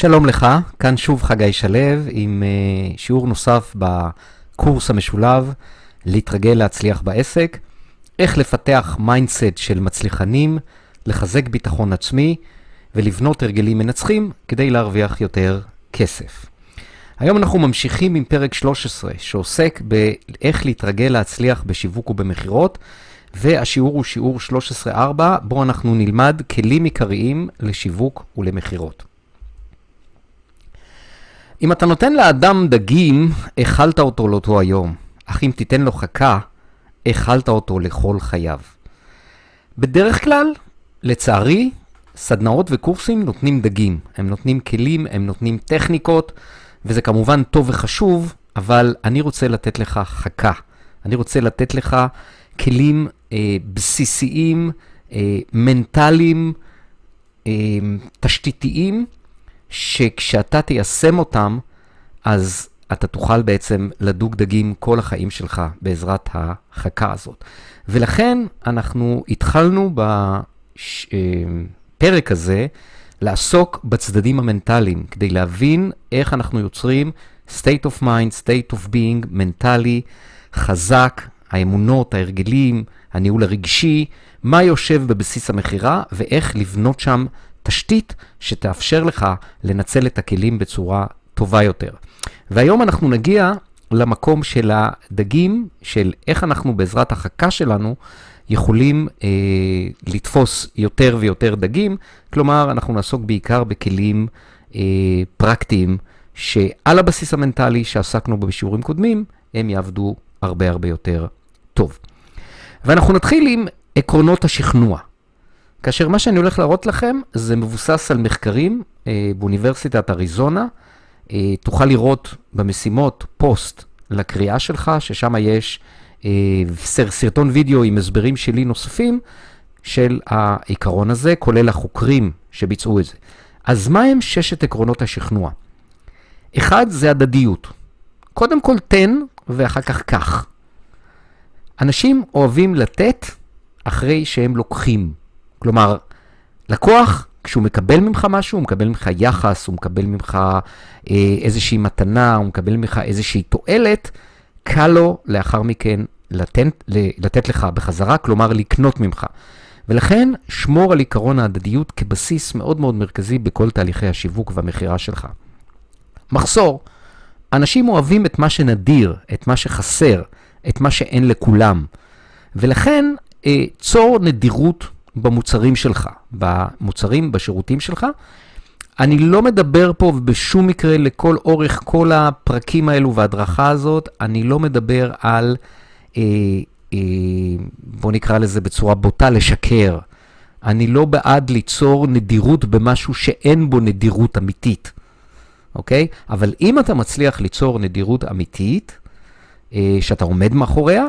שלום לך, כאן שוב חגי שלו עם אה, שיעור נוסף בקורס המשולב להתרגל להצליח בעסק, איך לפתח mindset של מצליחנים, לחזק ביטחון עצמי ולבנות הרגלים מנצחים כדי להרוויח יותר כסף. היום אנחנו ממשיכים עם פרק 13 שעוסק באיך להתרגל להצליח בשיווק ובמכירות והשיעור הוא שיעור 13-4 בו אנחנו נלמד כלים עיקריים לשיווק ולמכירות. אם אתה נותן לאדם דגים, אכלת אותו לאותו היום, אך אם תיתן לו חכה, אכלת אותו לכל חייו. בדרך כלל, לצערי, סדנאות וקורסים נותנים דגים. הם נותנים כלים, הם נותנים טכניקות, וזה כמובן טוב וחשוב, אבל אני רוצה לתת לך חכה. אני רוצה לתת לך כלים אה, בסיסיים, אה, מנטליים, אה, תשתיתיים, שכשאתה תיישם אותם, אז אתה תוכל בעצם לדוג דגים כל החיים שלך בעזרת החכה הזאת. ולכן אנחנו התחלנו בפרק הזה לעסוק בצדדים המנטליים, כדי להבין איך אנחנו יוצרים state of mind, state of being, מנטלי, חזק, האמונות, ההרגלים, הניהול הרגשי, מה יושב בבסיס המכירה ואיך לבנות שם תשתית שתאפשר לך לנצל את הכלים בצורה טובה יותר. והיום אנחנו נגיע למקום של הדגים, של איך אנחנו בעזרת החכה שלנו יכולים אה, לתפוס יותר ויותר דגים, כלומר אנחנו נעסוק בעיקר בכלים אה, פרקטיים שעל הבסיס המנטלי שעסקנו בשיעורים קודמים, הם יעבדו הרבה הרבה יותר טוב. ואנחנו נתחיל עם עקרונות השכנוע. כאשר מה שאני הולך להראות לכם זה מבוסס על מחקרים אה, באוניברסיטת אריזונה. אה, תוכל לראות במשימות פוסט לקריאה שלך, ששם יש אה, סרטון וידאו עם הסברים שלי נוספים של העיקרון הזה, כולל החוקרים שביצעו את זה. אז מה הם ששת עקרונות השכנוע? אחד זה הדדיות. קודם כל תן ואחר כך קח. אנשים אוהבים לתת אחרי שהם לוקחים. כלומר, לקוח, כשהוא מקבל ממך משהו, הוא מקבל ממך יחס, הוא מקבל ממך אה, איזושהי מתנה, הוא מקבל ממך איזושהי תועלת, קל לו לאחר מכן לתת, לתת לך בחזרה, כלומר לקנות ממך. ולכן שמור על עיקרון ההדדיות כבסיס מאוד מאוד מרכזי בכל תהליכי השיווק והמכירה שלך. מחסור. אנשים אוהבים את מה שנדיר, את מה שחסר, את מה שאין לכולם. ולכן אה, צור נדירות במוצרים שלך, במוצרים, בשירותים שלך. אני לא מדבר פה בשום מקרה לכל אורך כל הפרקים האלו וההדרכה הזאת, אני לא מדבר על, אה, אה, בוא נקרא לזה בצורה בוטה, לשקר. אני לא בעד ליצור נדירות במשהו שאין בו נדירות אמיתית, אוקיי? אבל אם אתה מצליח ליצור נדירות אמיתית, אה, שאתה עומד מאחוריה,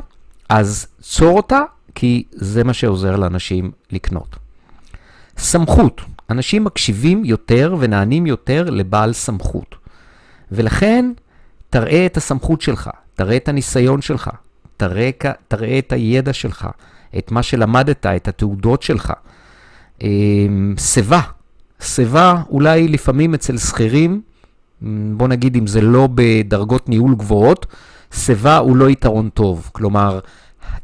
אז צור אותה כי זה מה שעוזר לאנשים לקנות. סמכות, אנשים מקשיבים יותר ונענים יותר לבעל סמכות. ולכן, תראה את הסמכות שלך, תראה את הניסיון שלך, תראה, תראה את הידע שלך, את מה שלמדת, את התעודות שלך. אמ, שיבה, שיבה אולי לפעמים אצל שכירים, בוא נגיד אם זה לא בדרגות ניהול גבוהות, שיבה הוא לא יתרון טוב. כלומר,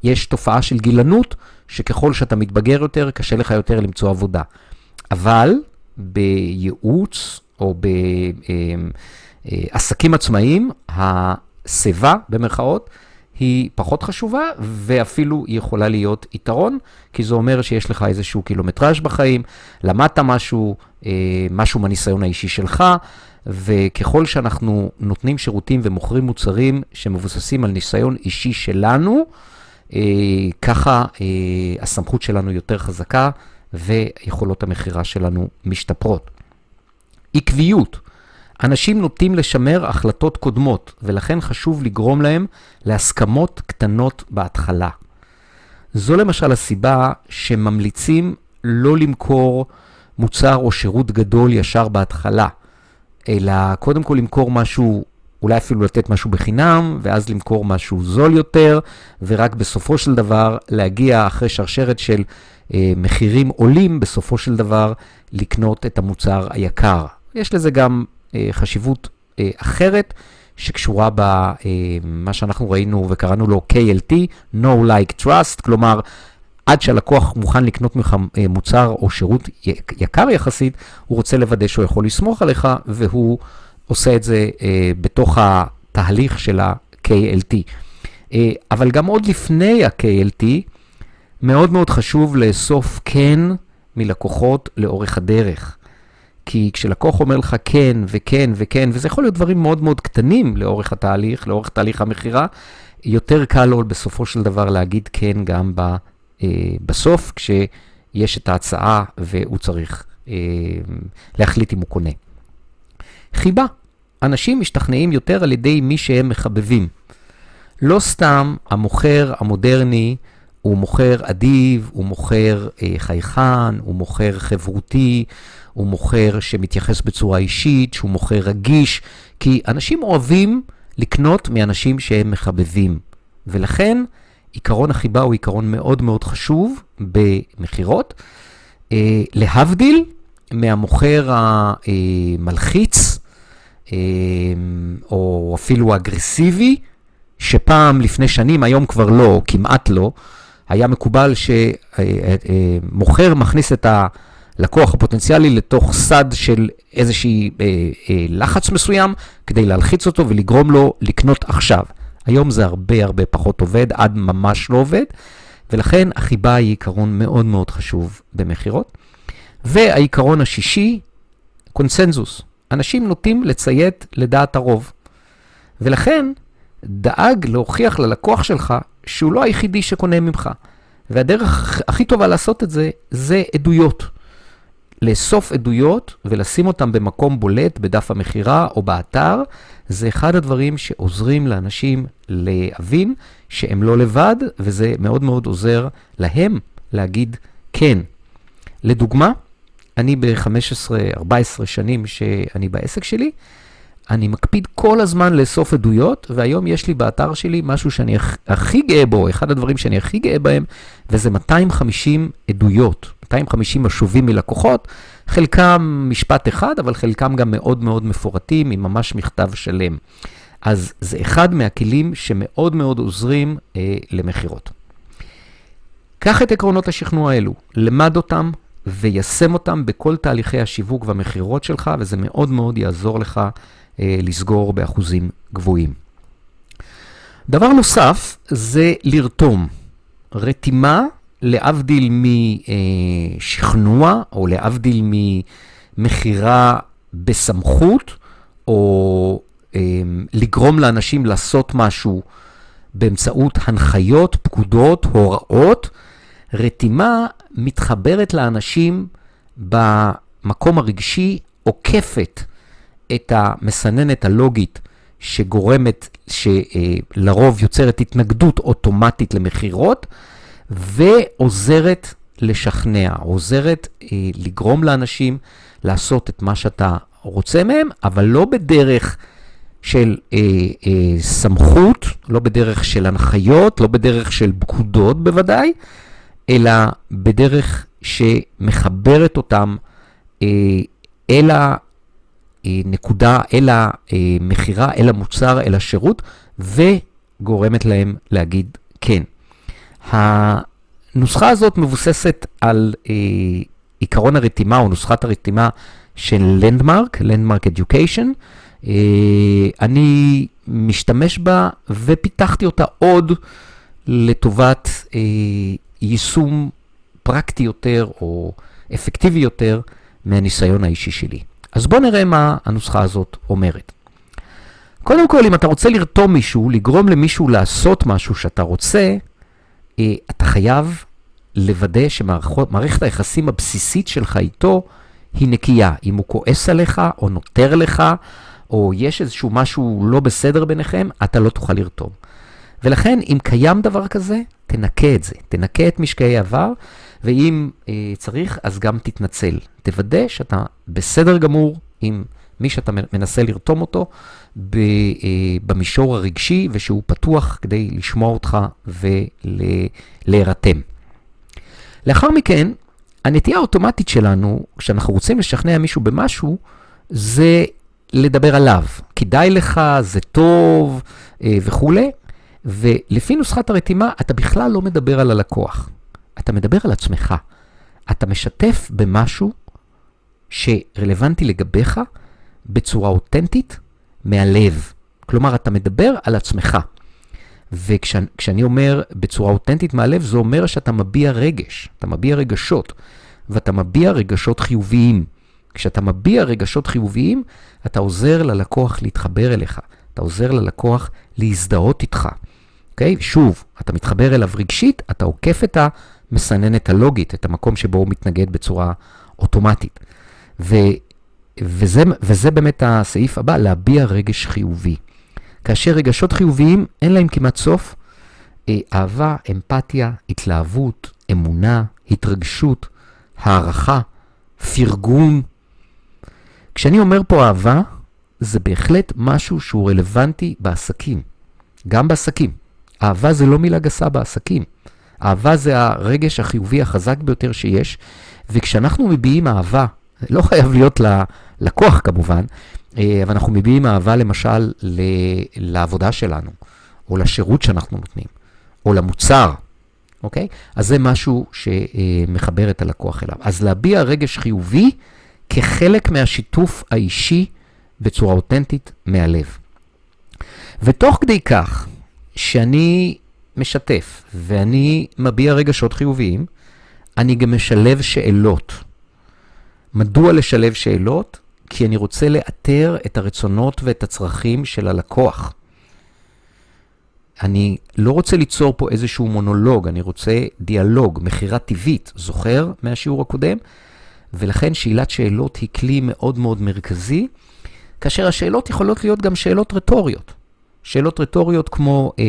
יש תופעה של גילנות, שככל שאתה מתבגר יותר, קשה לך יותר למצוא עבודה. אבל בייעוץ או בעסקים עצמאיים, השיבה, במרכאות, היא פחות חשובה, ואפילו היא יכולה להיות יתרון, כי זה אומר שיש לך איזשהו קילומטראז' בחיים, למדת משהו, אה, משהו מהניסיון האישי שלך, וככל שאנחנו נותנים שירותים ומוכרים מוצרים שמבוססים על ניסיון אישי שלנו, אה, ככה אה, הסמכות שלנו יותר חזקה ויכולות המכירה שלנו משתפרות. עקביות. אנשים נוטים לשמר החלטות קודמות, ולכן חשוב לגרום להם להסכמות קטנות בהתחלה. זו למשל הסיבה שממליצים לא למכור מוצר או שירות גדול ישר בהתחלה, אלא קודם כל למכור משהו אולי אפילו לתת משהו בחינם, ואז למכור משהו זול יותר, ורק בסופו של דבר להגיע אחרי שרשרת של אה, מחירים עולים, בסופו של דבר לקנות את המוצר היקר. יש לזה גם אה, חשיבות אה, אחרת שקשורה במה שאנחנו ראינו וקראנו לו KLT, No Like Trust, כלומר, עד שהלקוח מוכן לקנות ממך מוצר או שירות יקר יחסית, הוא רוצה לוודא שהוא יכול לסמוך עליך, והוא עושה את זה בתוך התהליך של ה-KLT. אבל גם עוד לפני ה-KLT, מאוד מאוד חשוב לאסוף כן מלקוחות לאורך הדרך. כי כשלקוח אומר לך כן וכן וכן, וזה יכול להיות דברים מאוד מאוד קטנים לאורך התהליך, לאורך תהליך המכירה, יותר קל לו בסופו של דבר להגיד כן גם ב, אה, בסוף, כשיש את ההצעה והוא צריך אה, להחליט אם הוא קונה. חיבה, אנשים משתכנעים יותר על ידי מי שהם מחבבים. לא סתם המוכר המודרני, הוא מוכר אדיב, הוא מוכר אה, חייכן, הוא מוכר חברותי, הוא מוכר שמתייחס בצורה אישית, שהוא מוכר רגיש, כי אנשים אוהבים לקנות מאנשים שהם מחבבים. ולכן עיקרון החיבה הוא עיקרון מאוד מאוד חשוב במכירות. אה, להבדיל מהמוכר המלחיץ, או אפילו אגרסיבי, שפעם, לפני שנים, היום כבר לא, כמעט לא, היה מקובל שמוכר מכניס את הלקוח הפוטנציאלי לתוך סד של איזשהי אה, אה, לחץ מסוים, כדי להלחיץ אותו ולגרום לו לקנות עכשיו. היום זה הרבה הרבה פחות עובד, עד ממש לא עובד, ולכן החיבה היא עיקרון מאוד מאוד חשוב במכירות. והעיקרון השישי, קונסנזוס. אנשים נוטים לציית לדעת הרוב. ולכן, דאג להוכיח ללקוח שלך שהוא לא היחידי שקונה ממך. והדרך הכי טובה לעשות את זה, זה עדויות. לאסוף עדויות ולשים אותן במקום בולט בדף המכירה או באתר, זה אחד הדברים שעוזרים לאנשים להבין שהם לא לבד, וזה מאוד מאוד עוזר להם להגיד כן. לדוגמה, אני ב-15-14 שנים שאני בעסק שלי, אני מקפיד כל הזמן לאסוף עדויות, והיום יש לי באתר שלי משהו שאני הכי גאה בו, אחד הדברים שאני הכי גאה בהם, וזה 250 עדויות, 250 משובים מלקוחות, חלקם משפט אחד, אבל חלקם גם מאוד מאוד מפורטים, עם ממש מכתב שלם. אז זה אחד מהכלים שמאוד מאוד עוזרים אה, למכירות. קח את עקרונות השכנוע האלו, למד אותם ויישם אותם בכל תהליכי השיווק והמכירות שלך, וזה מאוד מאוד יעזור לך אה, לסגור באחוזים גבוהים. דבר נוסף זה לרתום. רתימה, להבדיל משכנוע, או להבדיל ממכירה בסמכות, או אה, לגרום לאנשים לעשות משהו באמצעות הנחיות, פקודות, הוראות, רתימה מתחברת לאנשים במקום הרגשי, עוקפת את המסננת הלוגית שגורמת, שלרוב יוצרת התנגדות אוטומטית למכירות, ועוזרת לשכנע, עוזרת אה, לגרום לאנשים לעשות את מה שאתה רוצה מהם, אבל לא בדרך של אה, אה, סמכות, לא בדרך של הנחיות, לא בדרך של פקודות בוודאי, אלא בדרך שמחברת אותם אה, אל הנקודה, אל המכירה, אל המוצר, אל השירות, וגורמת להם להגיד כן. הנוסחה הזאת מבוססת על אה, עיקרון הרתימה או נוסחת הרתימה של לנדמרק, לנדמרק אדיוקיישן. אה, אני משתמש בה ופיתחתי אותה עוד לטובת אה, יישום פרקטי יותר או אפקטיבי יותר מהניסיון האישי שלי. אז בואו נראה מה הנוסחה הזאת אומרת. קודם כל, אם אתה רוצה לרתום מישהו, לגרום למישהו לעשות משהו שאתה רוצה, אה, אתה חייב לוודא שמערכת היחסים הבסיסית שלך איתו היא נקייה. אם הוא כועס עליך, או נותר לך, או יש איזשהו משהו לא בסדר ביניכם, אתה לא תוכל לרתום. ולכן, אם קיים דבר כזה, תנקה את זה. תנקה את משקעי עבר, ואם אה, צריך, אז גם תתנצל. תוודא שאתה בסדר גמור עם מי שאתה מנסה לרתום אותו ב, אה, במישור הרגשי, ושהוא פתוח כדי לשמוע אותך ולהירתם. לאחר מכן, הנטייה האוטומטית שלנו, כשאנחנו רוצים לשכנע מישהו במשהו, זה לדבר עליו. כדאי לך, זה טוב אה, וכולי. ולפי נוסחת הרתימה, אתה בכלל לא מדבר על הלקוח. אתה מדבר על עצמך. אתה משתף במשהו שרלוונטי לגביך בצורה אותנטית מהלב. כלומר, אתה מדבר על עצמך. וכשאני אומר בצורה אותנטית מהלב, זה אומר שאתה מביע רגש, אתה מביע רגשות, ואתה מביע רגשות חיוביים. כשאתה מביע רגשות חיוביים, אתה עוזר ללקוח להתחבר אליך, אתה עוזר ללקוח להזדהות איתך. אוקיי? שוב, אתה מתחבר אליו רגשית, אתה עוקף את המסננת הלוגית, את המקום שבו הוא מתנגד בצורה אוטומטית. ו, וזה, וזה באמת הסעיף הבא, להביע רגש חיובי. כאשר רגשות חיוביים, אין להם כמעט סוף. אה, אהבה, אמפתיה, התלהבות, אמונה, התרגשות, הערכה, פרגון. כשאני אומר פה אהבה, זה בהחלט משהו שהוא רלוונטי בעסקים. גם בעסקים. אהבה זה לא מילה גסה בעסקים. אהבה זה הרגש החיובי החזק ביותר שיש, וכשאנחנו מביעים אהבה, לא חייב להיות ללקוח כמובן, אה, אבל אנחנו מביעים אהבה למשל לעבודה שלנו, או לשירות שאנחנו נותנים, או למוצר, אוקיי? אז זה משהו שמחבר את הלקוח אליו. אז להביע רגש חיובי כחלק מהשיתוף האישי בצורה אותנטית מהלב. ותוך כדי כך שאני משתף ואני מביע רגשות חיוביים, אני גם משלב שאלות. מדוע לשלב שאלות? כי אני רוצה לאתר את הרצונות ואת הצרכים של הלקוח. אני לא רוצה ליצור פה איזשהו מונולוג, אני רוצה דיאלוג, מכירה טבעית, זוכר מהשיעור הקודם? ולכן שאלת שאלות היא כלי מאוד מאוד מרכזי, כאשר השאלות יכולות להיות גם שאלות רטוריות. שאלות רטוריות כמו, אה,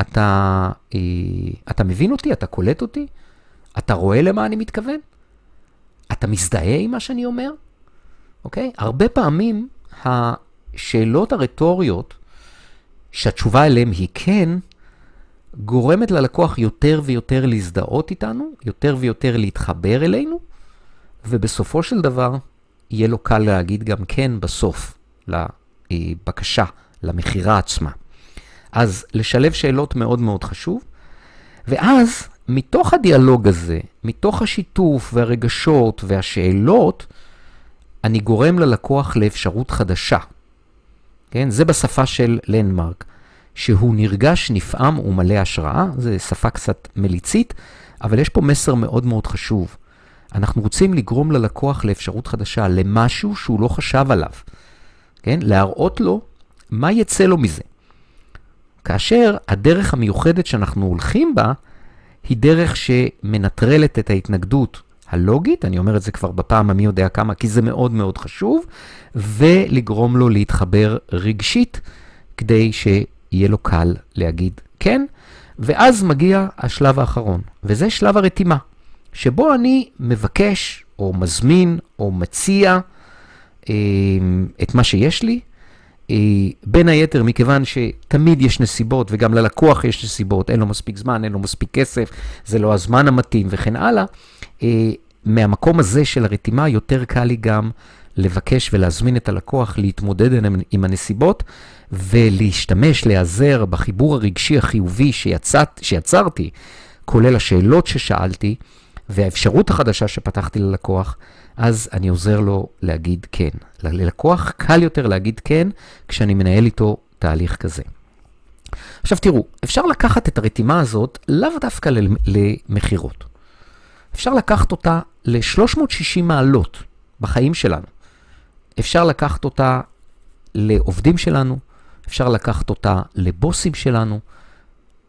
אתה, אה, אתה מבין אותי? אתה קולט אותי? אתה רואה למה אני מתכוון? אתה מזדהה עם מה שאני אומר? אוקיי? הרבה פעמים השאלות הרטוריות, שהתשובה אליהן היא כן, גורמת ללקוח יותר ויותר להזדהות איתנו, יותר ויותר להתחבר אלינו, ובסופו של דבר יהיה לו קל להגיד גם כן בסוף לבקשה, למכירה עצמה. אז לשלב שאלות מאוד מאוד חשוב, ואז מתוך הדיאלוג הזה, מתוך השיתוף והרגשות והשאלות, אני גורם ללקוח לאפשרות חדשה. כן? זה בשפה של לנדמרק, שהוא נרגש, נפעם ומלא השראה, זו שפה קצת מליצית, אבל יש פה מסר מאוד מאוד חשוב. אנחנו רוצים לגרום ללקוח לאפשרות חדשה, למשהו שהוא לא חשב עליו. כן? להראות לו מה יצא לו מזה. כאשר הדרך המיוחדת שאנחנו הולכים בה, היא דרך שמנטרלת את ההתנגדות הלוגית, אני אומר את זה כבר בפעם המי יודע כמה, כי זה מאוד מאוד חשוב, ולגרום לו להתחבר רגשית, כדי שיהיה לו קל להגיד כן, ואז מגיע השלב האחרון, וזה שלב הרתימה, שבו אני מבקש, או מזמין, או מציע אה, את מה שיש לי, בין היתר, מכיוון שתמיד יש נסיבות, וגם ללקוח יש נסיבות, אין לו מספיק זמן, אין לו מספיק כסף, זה לא הזמן המתאים וכן הלאה, אה, מהמקום הזה של הרתימה יותר קל לי גם לבקש ולהזמין את הלקוח להתמודד עם הנסיבות ולהשתמש, להיעזר בחיבור הרגשי החיובי שיצאת, שיצרתי, כולל השאלות ששאלתי והאפשרות החדשה שפתחתי ללקוח, אז אני עוזר לו להגיד כן. ללקוח קל יותר להגיד כן כשאני מנהל איתו תהליך כזה. עכשיו תראו, אפשר לקחת את הרתימה הזאת לאו דווקא למכירות. אפשר לקחת אותה ל-360 מעלות בחיים שלנו. אפשר לקחת אותה לעובדים שלנו, אפשר לקחת אותה לבוסים שלנו,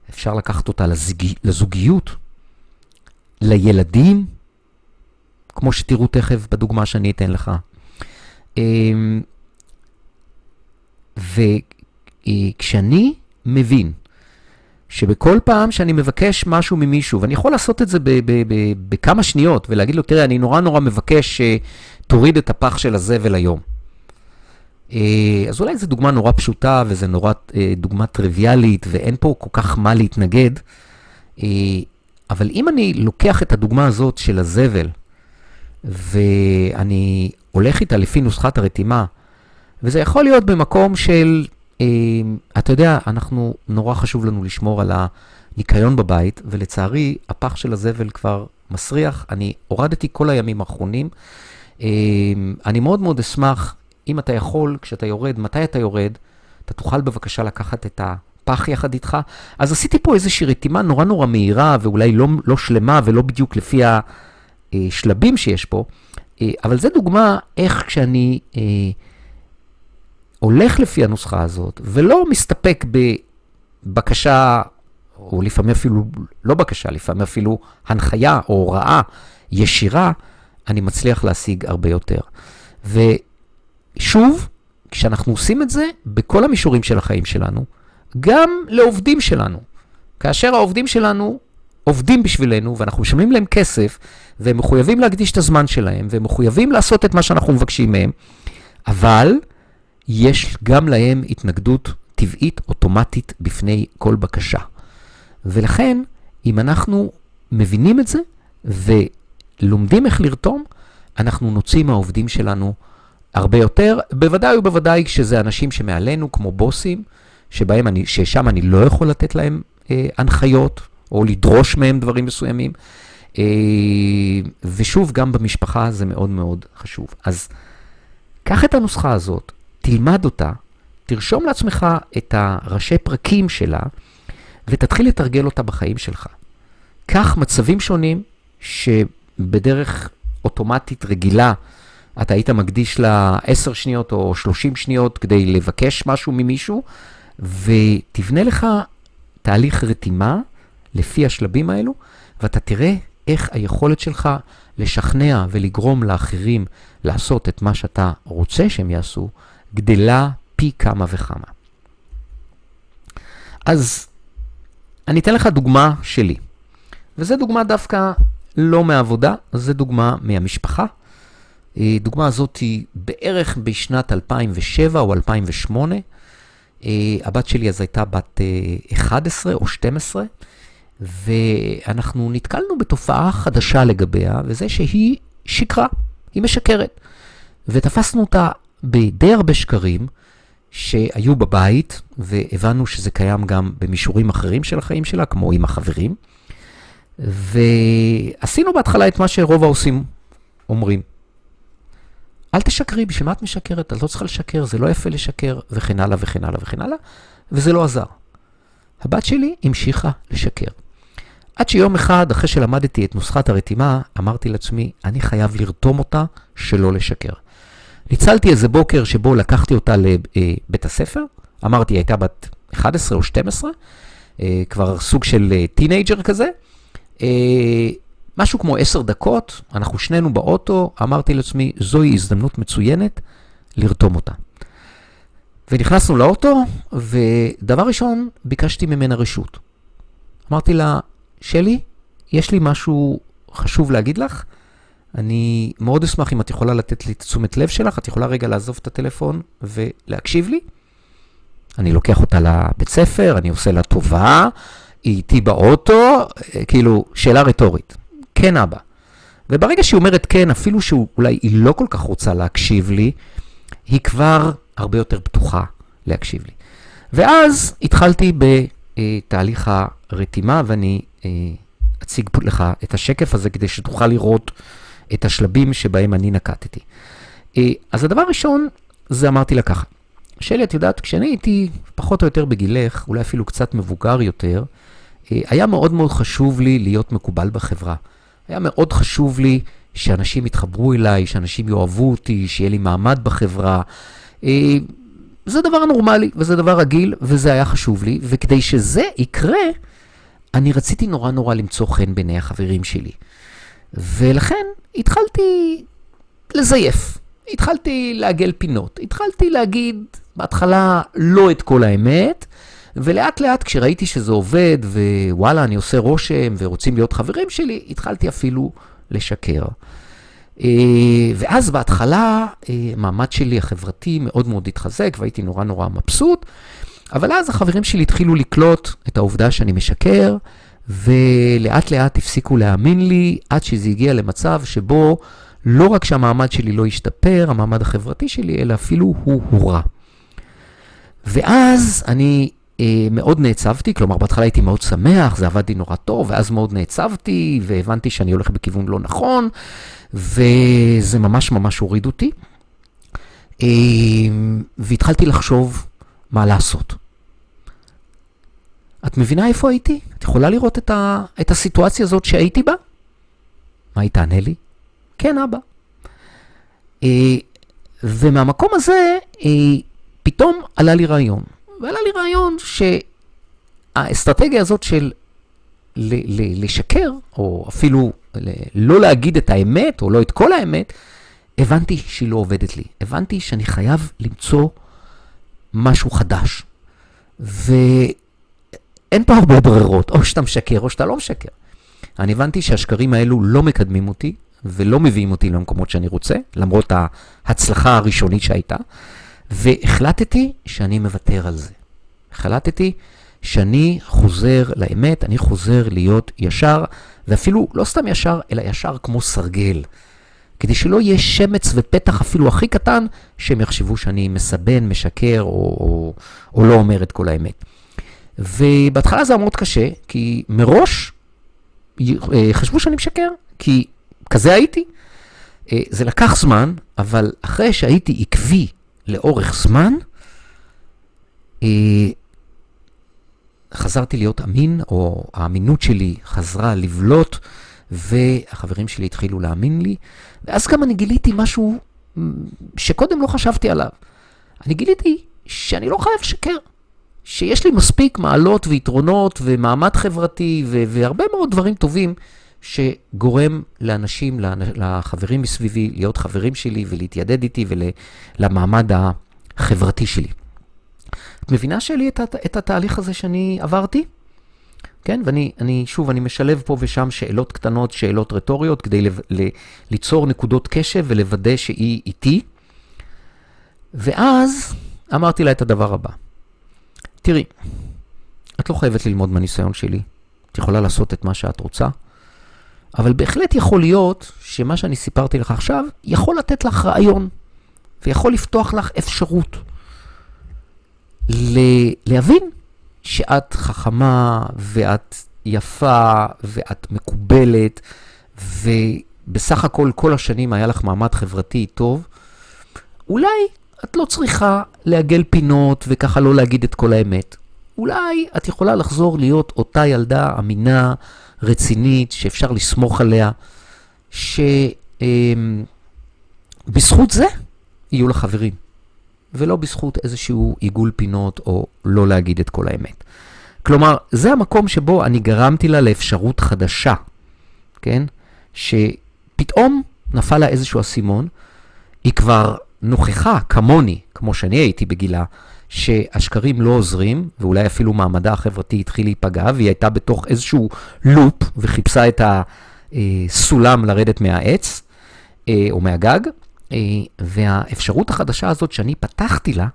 אפשר לקחת אותה לזוג... לזוגיות, לילדים, כמו שתראו תכף בדוגמה שאני אתן לך. אמ, וכשאני מבין שבכל פעם שאני מבקש משהו ממישהו, ואני יכול לעשות את זה בכמה שניות, ולהגיד לו, תראה, אני נורא נורא מבקש שתוריד את הפח של הזבל היום. אה, אז אולי זו דוגמה נורא פשוטה, וזו נורא אה, דוגמה טריוויאלית, ואין פה כל כך מה להתנגד. אה, אבל אם אני לוקח את הדוגמה הזאת של הזבל, ואני הולך איתה לפי נוסחת הרתימה, וזה יכול להיות במקום של, אה, אתה יודע, אנחנו, נורא חשוב לנו לשמור על הניקיון בבית, ולצערי, הפח של הזבל כבר מסריח. אני הורדתי כל הימים האחרונים. אה, אני מאוד מאוד אשמח, אם אתה יכול, כשאתה יורד, מתי אתה יורד, אתה תוכל בבקשה לקחת את הפח יחד איתך. אז עשיתי פה איזושהי רתימה נורא נורא מהירה, ואולי לא, לא שלמה ולא בדיוק לפי השלבים שיש פה, אה, אבל זו דוגמה איך כשאני אה, הולך לפי הנוסחה הזאת, ולא מסתפק בבקשה, או לפעמים אפילו לא בקשה, לפעמים אפילו הנחיה או הוראה ישירה, אני מצליח להשיג הרבה יותר. ושוב, כשאנחנו עושים את זה בכל המישורים של החיים שלנו, גם לעובדים שלנו. כאשר העובדים שלנו עובדים בשבילנו ואנחנו משלמים להם כסף, והם מחויבים להקדיש את הזמן שלהם, והם מחויבים לעשות את מה שאנחנו מבקשים מהם, אבל יש גם להם התנגדות טבעית, אוטומטית, בפני כל בקשה. ולכן, אם אנחנו מבינים את זה ולומדים איך לרתום, אנחנו נוציא מהעובדים שלנו הרבה יותר, בוודאי ובוודאי כשזה אנשים שמעלינו, כמו בוסים, שבהם אני, ששם אני לא יכול לתת להם אה, הנחיות, או לדרוש מהם דברים מסוימים. אה, ושוב, גם במשפחה זה מאוד מאוד חשוב. אז קח את הנוסחה הזאת, תלמד אותה, תרשום לעצמך את הראשי פרקים שלה, ותתחיל לתרגל אותה בחיים שלך. קח מצבים שונים שבדרך אוטומטית רגילה, אתה היית מקדיש לה 10 שניות או 30 שניות כדי לבקש משהו ממישהו, ותבנה לך תהליך רתימה לפי השלבים האלו, ואתה תראה איך היכולת שלך לשכנע ולגרום לאחרים לעשות את מה שאתה רוצה שהם יעשו, גדלה פי כמה וכמה. אז אני אתן לך דוגמה שלי, וזו דוגמה דווקא לא מהעבודה, זו דוגמה מהמשפחה. אה, דוגמה הזאת היא בערך בשנת 2007 או 2008. אה, הבת שלי אז הייתה בת 11 אה, או 12, ואנחנו נתקלנו בתופעה חדשה לגביה, וזה שהיא שקרה, היא משקרת. ותפסנו אותה בדי הרבה שקרים שהיו בבית, והבנו שזה קיים גם במישורים אחרים של החיים שלה, כמו עם החברים. ועשינו בהתחלה את מה שרוב העושים אומרים. אל תשקרי, בשביל מה את משקרת? את לא צריכה לשקר, זה לא יפה לשקר, וכן הלאה וכן הלאה וכן הלאה, וזה לא עזר. הבת שלי המשיכה לשקר. עד שיום אחד, אחרי שלמדתי את נוסחת הרתימה, אמרתי לעצמי, אני חייב לרתום אותה שלא לשקר. ניצלתי איזה בוקר שבו לקחתי אותה לבית הספר, אמרתי, היא הייתה בת 11 או 12, אה, כבר סוג של teenager אה, כזה. אה, משהו כמו 10 דקות, אנחנו שנינו באוטו, אמרתי לעצמי, זוהי הזדמנות מצוינת לרתום אותה. ונכנסנו לאוטו, ודבר ראשון, ביקשתי ממנה רשות. אמרתי לה, שלי, יש לי משהו חשוב להגיד לך. אני מאוד אשמח אם את יכולה לתת לי את תשומת לב שלך, את יכולה רגע לעזוב את הטלפון ולהקשיב לי. אני לוקח אותה לבית ספר, אני עושה לה טובה, היא איתי באוטו, כאילו, שאלה רטורית. כן, אבא. וברגע שהיא אומרת כן, אפילו שאולי היא לא כל כך רוצה להקשיב לי, היא כבר הרבה יותר פתוחה להקשיב לי. ואז התחלתי בתהליך הרתימה, ואני אה, אציג לך את השקף הזה כדי שתוכל לראות את השלבים שבהם אני נקטתי. אה, אז הדבר הראשון, זה אמרתי לה ככה, שלי, את יודעת, כשאני הייתי פחות או יותר בגילך, אולי אפילו קצת מבוגר יותר, אה, היה מאוד מאוד חשוב לי להיות מקובל בחברה. היה מאוד חשוב לי שאנשים יתחברו אליי, שאנשים יאהבו אותי, שיהיה לי מעמד בחברה. זה דבר נורמלי וזה דבר רגיל, וזה היה חשוב לי, וכדי שזה יקרה, אני רציתי נורא נורא למצוא חן בעיני החברים שלי. ולכן התחלתי לזייף. התחלתי לעגל פינות. התחלתי להגיד בהתחלה לא את כל האמת, ולאט לאט כשראיתי שזה עובד, ווואלה, אני עושה רושם, ורוצים להיות חברים שלי, התחלתי אפילו לשקר. אה, ואז בהתחלה, אה, שלי החברתי מאוד מאוד התחזק, והייתי נורא נורא מבסוט. אבל אז החברים שלי התחילו לקלוט את העובדה שאני משקר, ולאט לאט הפסיקו להאמין לי, עד שזה הגיע למצב שבו לא רק שהמעמד שלי לא השתפר, המעמד החברתי שלי, אלא אפילו הוא הורע. ואז אני אה, מאוד נעצבתי, כלומר בהתחלה הייתי מאוד שמח, זה עבד לי נורא טוב, ואז מאוד נעצבתי, והבנתי שאני הולך בכיוון לא נכון, וזה ממש ממש הוריד אותי. אה, והתחלתי לחשוב מה לעשות. את מבינה איפה הייתי? את יכולה לראות את, ה, את הסיטואציה הזאת שהייתי בה? מה היא תענה לי? כן, אבא. אה, ומהמקום הזה, אה, פתאום עלה לי רעיון. ועלה לי רעיון שהאסטרטגיה הזאת של לשקר, או אפילו לא להגיד את האמת, או לא את כל האמת, הבנתי שהיא לא עובדת לי. הבנתי שאני חייב למצוא משהו חדש. ואין פה הרבה ברירות, או שאתה משקר או שאתה לא משקר. אני הבנתי שהשקרים האלו לא מקדמים אותי ולא מביאים אותי למקומות שאני רוצה, למרות ההצלחה הראשונית שהייתה, והחלטתי שאני מוותר על זה. החלטתי שאני חוזר לאמת, אני חוזר להיות ישר, ואפילו לא סתם ישר, אלא ישר כמו סרגל. כדי שלא יהיה שמץ ופתח אפילו הכי קטן, שהם יחשבו שאני מסבן, משקר, או, או, או לא אומר את כל האמת. ובהתחלה זה היה מאוד קשה, כי מראש אה, חשבו שאני משקר, כי כזה הייתי. אה, זה לקח זמן, אבל אחרי שהייתי עקבי לאורך זמן, אה, חזרתי להיות אמין, או האמינות שלי חזרה לבלוט, והחברים שלי התחילו להאמין לי, ואז גם אני גיליתי משהו שקודם לא חשבתי עליו. אני גיליתי שאני לא חייב לשקר, שיש לי מספיק מעלות ויתרונות ומעמד חברתי והרבה מאוד דברים טובים שגורם לאנשים, לחברים מסביבי, להיות חברים שלי ולהתיידד איתי ולמעמד החברתי שלי. את מבינה שלי את, את התהליך הזה שאני עברתי? כן, ואני, אני, שוב, אני משלב פה ושם שאלות קטנות, שאלות רטוריות, כדי ל, ל, ליצור נקודות קשב ולוודא שהיא איתי. ואז אמרתי לה את הדבר הבא. תראי, את לא חייבת ללמוד מהניסיון שלי, את יכולה לעשות את מה שאת רוצה, אבל בהחלט יכול להיות שמה שאני סיפרתי לך עכשיו יכול לתת לך רעיון, ויכול לפתוח לך אפשרות ל- להבין שאת חכמה ואת יפה ואת מקובלת, ובסך הכל כל השנים היה לך מעמד חברתי טוב, אולי את לא צריכה לעגל פינות וככה לא להגיד את כל האמת. אולי את יכולה לחזור להיות אותה ילדה אמינה, רצינית, שאפשר לסמוך עליה, שבזכות זה יהיו לך חברים, ולא בזכות איזשהו עיגול פינות או לא להגיד את כל האמת. כלומר, זה המקום שבו אני גרמתי לה לאפשרות חדשה, כן? שפתאום נפל לה איזשהו אסימון, היא כבר נוכחה, כמוני, כמו שאני הייתי בגילה, שהשקרים לא עוזרים, ואולי אפילו מעמדה החברתי התחיל להיפגע, והיא הייתה בתוך איזשהו לופ וחיפשה את הסולם לרדת מהעץ אה, או מהגג, אה, והאפשרות החדשה הזאת שאני פתחתי לה,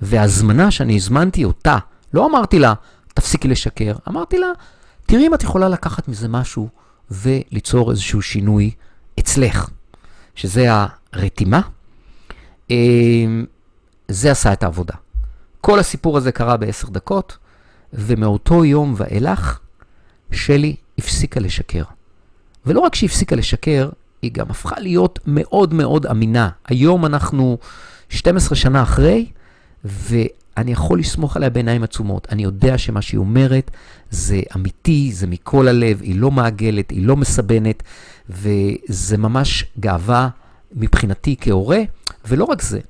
וההזמנה שאני הזמנתי אותה, לא אמרתי לה, תפסיקי לשקר, אמרתי לה, תראי אם את יכולה לקחת מזה משהו וליצור איזשהו שינוי אצלך, שזה הרתימה. אה, זה עשה את העבודה. כל הסיפור הזה קרה בעשר דקות, ומאותו יום ואילך, שלי הפסיקה לשקר. ולא רק שהיא הפסיקה לשקר, היא גם הפכה להיות מאוד מאוד אמינה. היום אנחנו 12 שנה אחרי, ואני יכול לסמוך עליה בעיניים עצומות. אני יודע שמה שהיא אומרת זה אמיתי, זה מכל הלב, היא לא מעגלת, היא לא מסבנת, וזה ממש גאווה מבחינתי כהורה. ולא רק זה,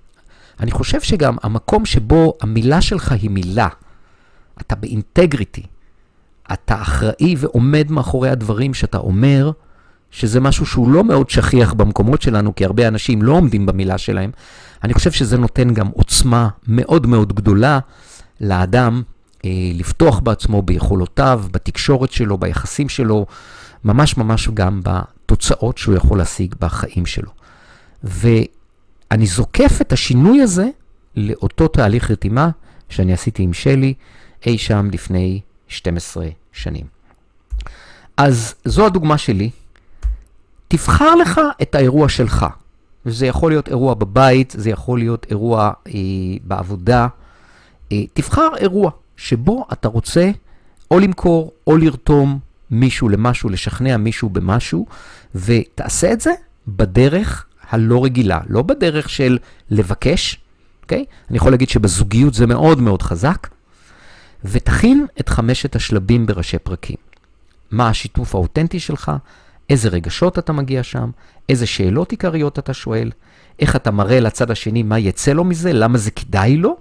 אני חושב שגם המקום שבו המילה שלך היא מילה, אתה באינטגריטי, אתה אחראי ועומד מאחורי הדברים שאתה אומר, שזה משהו שהוא לא מאוד שכיח במקומות שלנו, כי הרבה אנשים לא עומדים במילה שלהם, אני חושב שזה נותן גם עוצמה מאוד מאוד גדולה לאדם אה, לפתוח בעצמו, ביכולותיו, בתקשורת שלו, ביחסים שלו, ממש ממש גם בתוצאות שהוא יכול להשיג בחיים שלו. ואני זוקף את השינוי הזה לאותו תהליך רתימה שאני עשיתי עם שלי אי שם לפני 12 שנים. אז זו הדוגמה שלי. תבחר לך את האירוע שלך. וזה יכול להיות אירוע בבית, זה יכול להיות אירוע אה, בעבודה. אה, תבחר אירוע שבו אתה רוצה או למכור או לרתום מישהו למשהו, לשכנע מישהו במשהו, ותעשה את זה בדרך הלא רגילה, לא בדרך של לבקש, אוקיי? אני יכול להגיד שבזוגיות זה מאוד מאוד חזק, ותכין את חמשת השלבים בראשי פרקים. מה השיתוף האותנטי שלך, איזה רגשות אתה מגיע שם, איזה שאלות עיקריות אתה שואל, איך אתה מראה לצד השני מה יצא לו מזה, למה זה כדאי לו,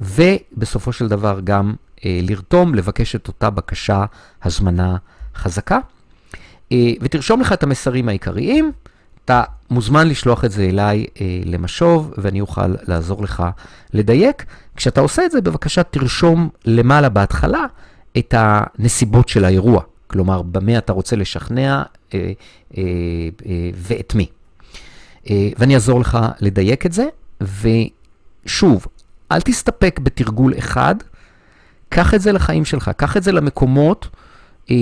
ובסופו של דבר גם אה, לרתום, לבקש את אותה בקשה, הזמנה חזקה. אה, ותרשום לך את המסרים העיקריים, אתה מוזמן לשלוח את זה אליי אה, למשוב, ואני אוכל לעזור לך לדייק. כשאתה עושה את זה, בבקשה תרשום למעלה בהתחלה את הנסיבות של האירוע. כלומר, במה אתה רוצה לשכנע אה, אה, אה, ואת מי. אה, ואני אעזור לך לדייק את זה, ושוב, אל תסתפק בתרגול אחד, קח את זה לחיים שלך, קח את זה למקומות, אה,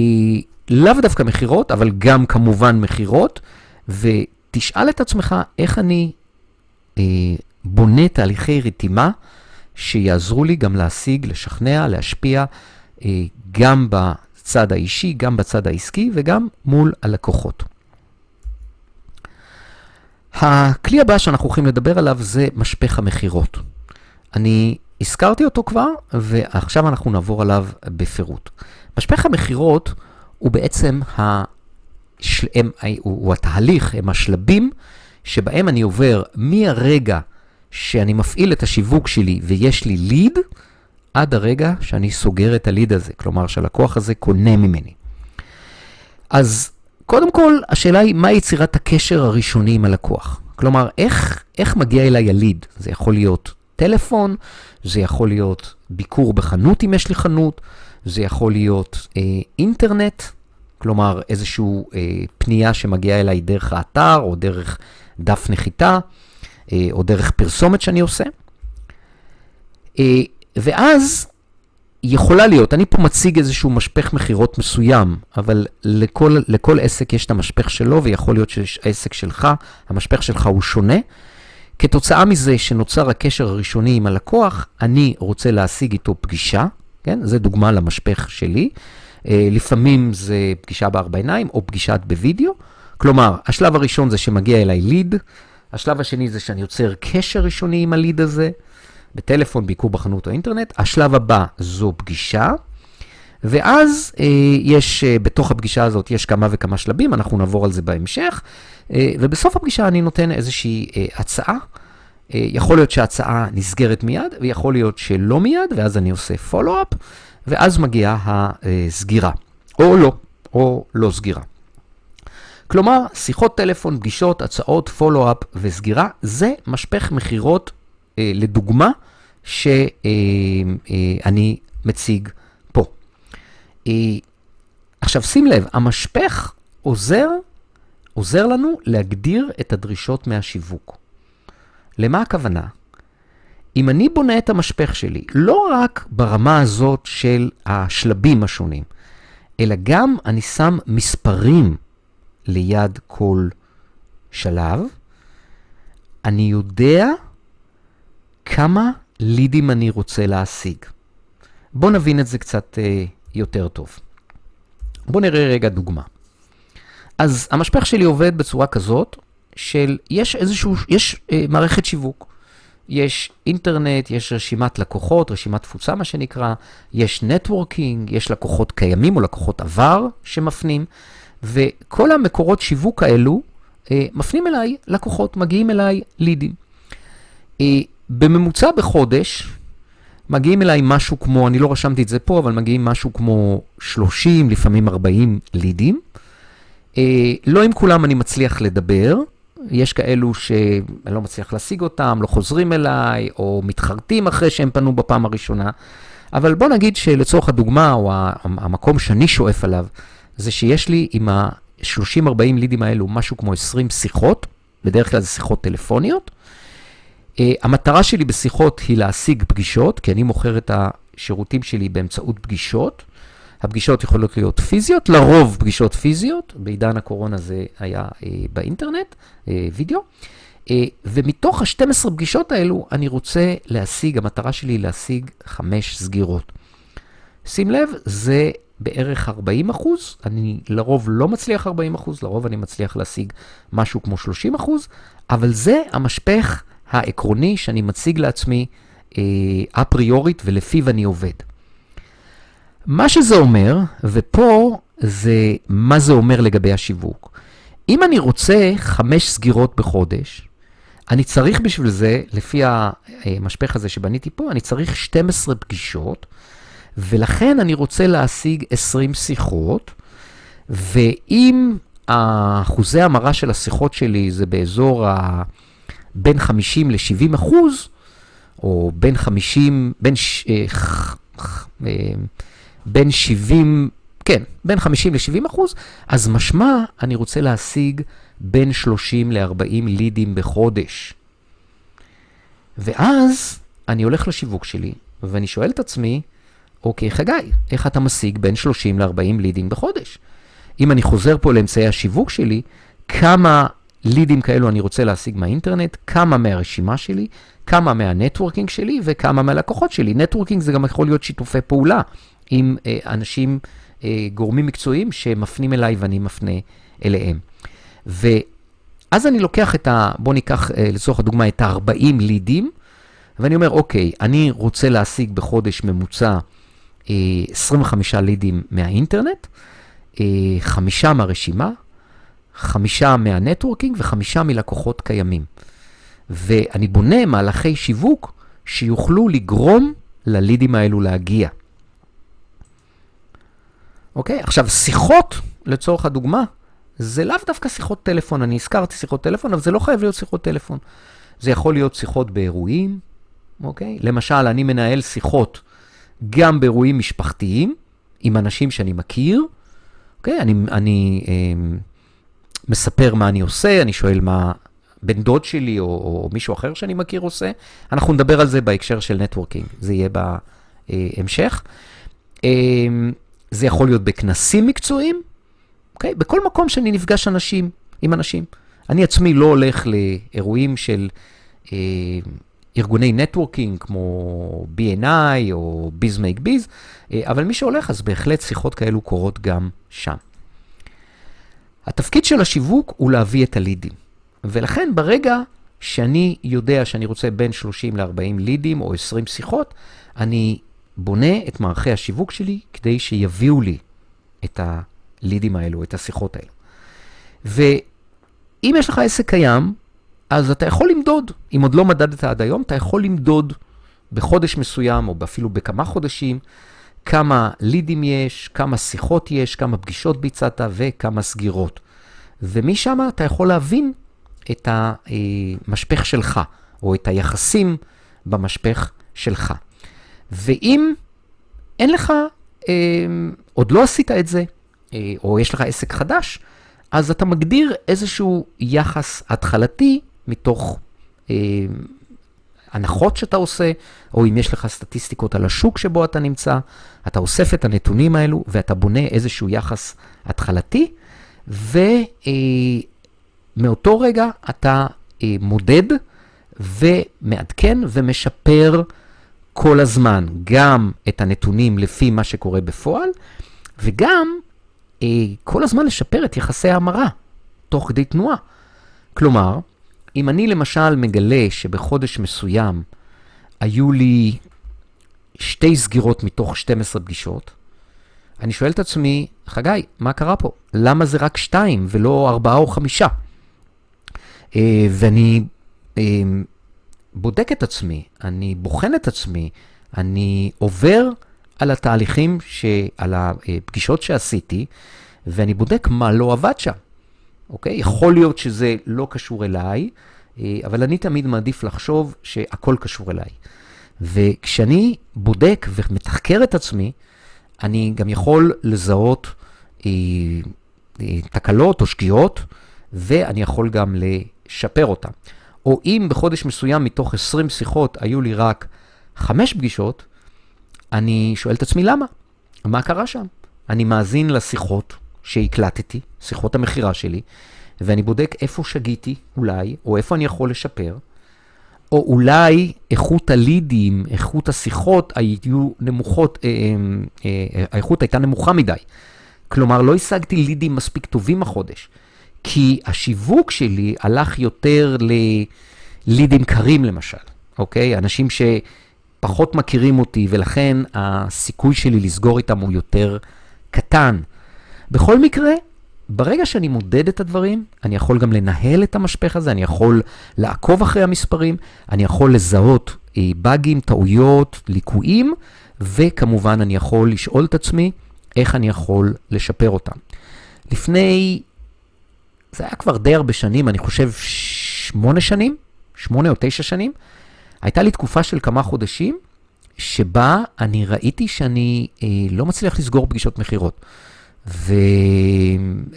לאו דווקא מכירות, אבל גם כמובן מכירות, ותשאל את עצמך איך אני אה, בונה תהליכי רתימה שיעזרו לי גם להשיג, לשכנע, להשפיע, אה, גם בצד האישי, גם בצד העסקי וגם מול הלקוחות. הכלי הבא שאנחנו הולכים לדבר עליו זה משפך המכירות. אני הזכרתי אותו כבר, ועכשיו אנחנו נעבור עליו בפירוט. משפך המכירות הוא בעצם השל... הם, הוא, הוא התהליך, הם השלבים שבהם אני עובר מהרגע שאני מפעיל את השיווק שלי ויש לי ליד, עד הרגע שאני סוגר את הליד הזה, כלומר שהלקוח הזה קונה ממני. אז קודם כל, השאלה היא, מה יצירת הקשר הראשוני עם הלקוח? כלומר, איך, איך מגיע אליי הליד? זה יכול להיות טלפון, זה יכול להיות ביקור בחנות אם יש לי חנות, זה יכול להיות אה, אינטרנט, כלומר איזושהי אה, פנייה שמגיעה אליי דרך האתר או דרך דף נחיתה אה, או דרך פרסומת שאני עושה. אה, ואז יכולה להיות, אני פה מציג איזשהו משפך מכירות מסוים, אבל לכל, לכל עסק יש את המשפך שלו, ויכול להיות שהעסק שלך, המשפך שלך הוא שונה. כתוצאה מזה שנוצר הקשר הראשוני עם הלקוח, אני רוצה להשיג איתו פגישה, כן? זה דוגמה למשפך שלי. אה, לפעמים זה פגישה בארבע עיניים או פגישת בווידאו. כלומר, השלב הראשון זה שמגיע אליי ליד, השלב השני זה שאני יוצר קשר ראשוני עם הליד הזה, בטלפון, ביקור בחנות או אינטרנט. השלב הבא זו פגישה, ואז אה, יש, אה, בתוך הפגישה הזאת יש כמה וכמה שלבים, אנחנו נעבור על זה בהמשך, אה, ובסוף הפגישה אני נותן איזושהי אה, הצעה. אה, יכול להיות שההצעה נסגרת מיד, ויכול להיות שלא מיד, ואז אני עושה פולו-אפ, ואז מגיעה הסגירה, או לא, או לא סגירה. כלומר, שיחות טלפון, פגישות, הצעות, פולו-אפ וסגירה, זה משפך מכירות אה, לדוגמה שאני אה, אה, מציג פה. אה, עכשיו שים לב, המשפך עוזר, עוזר לנו להגדיר את הדרישות מהשיווק. למה הכוונה? אם אני בונה את המשפך שלי, לא רק ברמה הזאת של השלבים השונים, אלא גם אני שם מספרים ליד כל שלב, אני יודע כמה לידים אני רוצה להשיג. בואו נבין את זה קצת אה, יותר טוב. בואו נראה רגע דוגמה. אז המשפך שלי עובד בצורה כזאת, של יש איזשהו, יש אה, מערכת שיווק. יש אינטרנט, יש רשימת לקוחות, רשימת תפוצה מה שנקרא, יש נטוורקינג, יש לקוחות קיימים או לקוחות עבר שמפנים, וכל המקורות שיווק האלו אה, מפנים אליי לקוחות, מגיעים אליי לידים. אה, בממוצע בחודש, מגיעים אליי משהו כמו, אני לא רשמתי את זה פה, אבל מגיעים משהו כמו 30, לפעמים 40 לידים. אה, לא עם כולם אני מצליח לדבר, יש כאלו שאני לא מצליח להשיג אותם, לא חוזרים אליי, או מתחרטים אחרי שהם פנו בפעם הראשונה. אבל בוא נגיד שלצורך הדוגמה, או המקום שאני שואף עליו, זה שיש לי עם ה-30-40 לידים האלו משהו כמו 20 שיחות, בדרך כלל זה שיחות טלפוניות. Uh, המטרה שלי בשיחות היא להשיג פגישות, כי אני מוכר את השירותים שלי באמצעות פגישות. הפגישות יכולות להיות פיזיות, לרוב פגישות פיזיות, בעידן הקורונה זה היה אה, באינטרנט, אה, וידאו. אה, ומתוך ה-12 פגישות האלו, אני רוצה להשיג, המטרה שלי היא להשיג חמש סגירות. שים לב, זה בערך 40 אחוז, אני לרוב לא מצליח 40 אחוז, לרוב אני מצליח להשיג משהו כמו 30 אחוז, אבל זה המשפך העקרוני שאני מציג לעצמי אה, אפריורית ולפיו אני עובד. מה שזה אומר, ופה זה מה זה אומר לגבי השיווק. אם אני רוצה חמש סגירות בחודש, אני צריך בשביל זה, לפי המשפך הזה שבניתי פה, אני צריך 12 פגישות, ולכן אני רוצה להשיג 20 שיחות, ואם אחוזי המרה של השיחות שלי זה באזור ה... בין 50 ל-70 אחוז, או בין 50, בין, ש... בין 70, כן, בין 50 ל-70 אחוז, אז משמע אני רוצה להשיג בין 30 ל-40 לידים בחודש. ואז אני הולך לשיווק שלי, ואני שואל את עצמי, אוקיי, חגי, איך אתה משיג בין 30 ל-40 לידים בחודש? אם אני חוזר פה לאמצעי השיווק שלי, כמה לידים כאלו אני רוצה להשיג מהאינטרנט, כמה מהרשימה שלי, כמה מה networking שלי וכמה מהלקוחות שלי. networking זה גם יכול להיות שיתופי פעולה עם אה, אנשים, אה, גורמים מקצועיים שמפנים אליי ואני מפנה אליהם. ואז אני לוקח את ה... בואו ניקח אה, לצורך הדוגמה את ה-40 לידים, ואני אומר, אוקיי, אני רוצה להשיג בחודש ממוצע 25 לידים מהאינטרנט, חמישה מהרשימה, חמישה מהנטוורקינג וחמישה מלקוחות קיימים. ואני בונה מהלכי שיווק שיוכלו לגרום ללידים האלו להגיע. אוקיי? עכשיו, שיחות, לצורך הדוגמה, זה לאו דווקא שיחות טלפון. אני הזכרתי שיחות טלפון, אבל זה לא חייב להיות שיחות טלפון. זה יכול להיות שיחות באירועים, אוקיי? למשל, אני מנהל שיחות גם באירועים משפחתיים, עם אנשים שאני מכיר, אוקיי? אני, אני אה, מספר מה אני עושה, אני שואל מה בן דוד שלי או, או מישהו אחר שאני מכיר עושה. אנחנו נדבר על זה בהקשר של נטוורקינג, זה יהיה בהמשך. אה, זה יכול להיות בכנסים מקצועיים, אוקיי? בכל מקום שאני נפגש אנשים, עם אנשים. אני עצמי לא הולך לאירועים של אה, ארגוני נטוורקינג כמו B&I או Make Biz, אה, אבל מי שהולך, אז בהחלט שיחות כאלו קורות גם שם. התפקיד של השיווק הוא להביא את הלידים. ולכן ברגע שאני יודע שאני רוצה בין 30 ל-40 לידים או 20 שיחות, אני בונה את מערכי השיווק שלי כדי שיביאו לי את הלידים האלו, את השיחות האלו. ואם יש לך עסק קיים, אז אתה יכול למדוד, אם עוד לא מדדת עד היום, אתה יכול למדוד בחודש מסוים, או אפילו בכמה חודשים, כמה לידים יש, כמה שיחות יש, כמה פגישות ביצעת וכמה סגירות. ומשם אתה יכול להבין את המשפך שלך, או את היחסים במשפך שלך. ואם אין לך, אה, עוד לא עשית את זה, אה, או יש לך עסק חדש, אז אתה מגדיר איזשהו יחס התחלתי מתוך אה, הנחות שאתה עושה, או אם יש לך סטטיסטיקות על השוק שבו אתה נמצא, אתה אוסף את הנתונים האלו ואתה בונה איזשהו יחס התחלתי, ומאותו אה, רגע אתה אה, מודד ומעדכן ומשפר כל הזמן, גם את הנתונים לפי מה שקורה בפועל, וגם אה, כל הזמן לשפר את יחסי ההמרה, תוך כדי תנועה. כלומר, אם אני למשל מגלה שבחודש מסוים היו לי שתי סגירות מתוך 12 פגישות, אני שואל את עצמי, חגי, מה קרה פה? למה זה רק שתיים ולא ארבעה או חמישה? אה, ואני אה, בודק את עצמי, אני בוחן את עצמי, אני עובר על התהליכים, ש... על הפגישות שעשיתי, ואני בודק מה לא עבד שם. אוקיי? יכול להיות שזה לא קשור אליי, אה, אבל אני תמיד מעדיף לחשוב שהכל קשור אליי. וכשאני בודק ומתחקר את עצמי, אני גם יכול לזהות אה, אה, תקלות או שגיאות, ואני יכול גם לשפר אותן. או אם בחודש מסוים מתוך 20 שיחות היו לי רק 5 פגישות, אני שואל את עצמי למה? מה קרה שם? אני מאזין לשיחות שהקלטתי, שיחות המכירה שלי, ואני בודק איפה שגיתי, אולי, או איפה אני יכול לשפר, או אולי איכות הלידים, איכות השיחות היו נמוכות, אה, אה, אה, האיכות הייתה נמוכה מדי. כלומר, לא השגתי לידים מספיק טובים החודש, כי השיווק שלי הלך יותר ללידים קרים למשל, אוקיי? אנשים שפחות מכירים אותי, ולכן הסיכוי שלי לסגור איתם הוא יותר קטן. בכל מקרה, ברגע שאני מודד את הדברים, אני יכול גם לנהל את המשפך הזה, אני יכול לעקוב אחרי המספרים, אני יכול לזהות אה, באגים, טעויות, ליקויים, וכמובן אני יכול לשאול את עצמי איך אני יכול לשפר אותם. לפני, זה היה כבר די הרבה שנים, אני חושב שמונה שנים, שמונה או תשע שנים, הייתה לי תקופה של כמה חודשים, שבה אני ראיתי שאני אה, לא מצליח לסגור פגישות מכירות.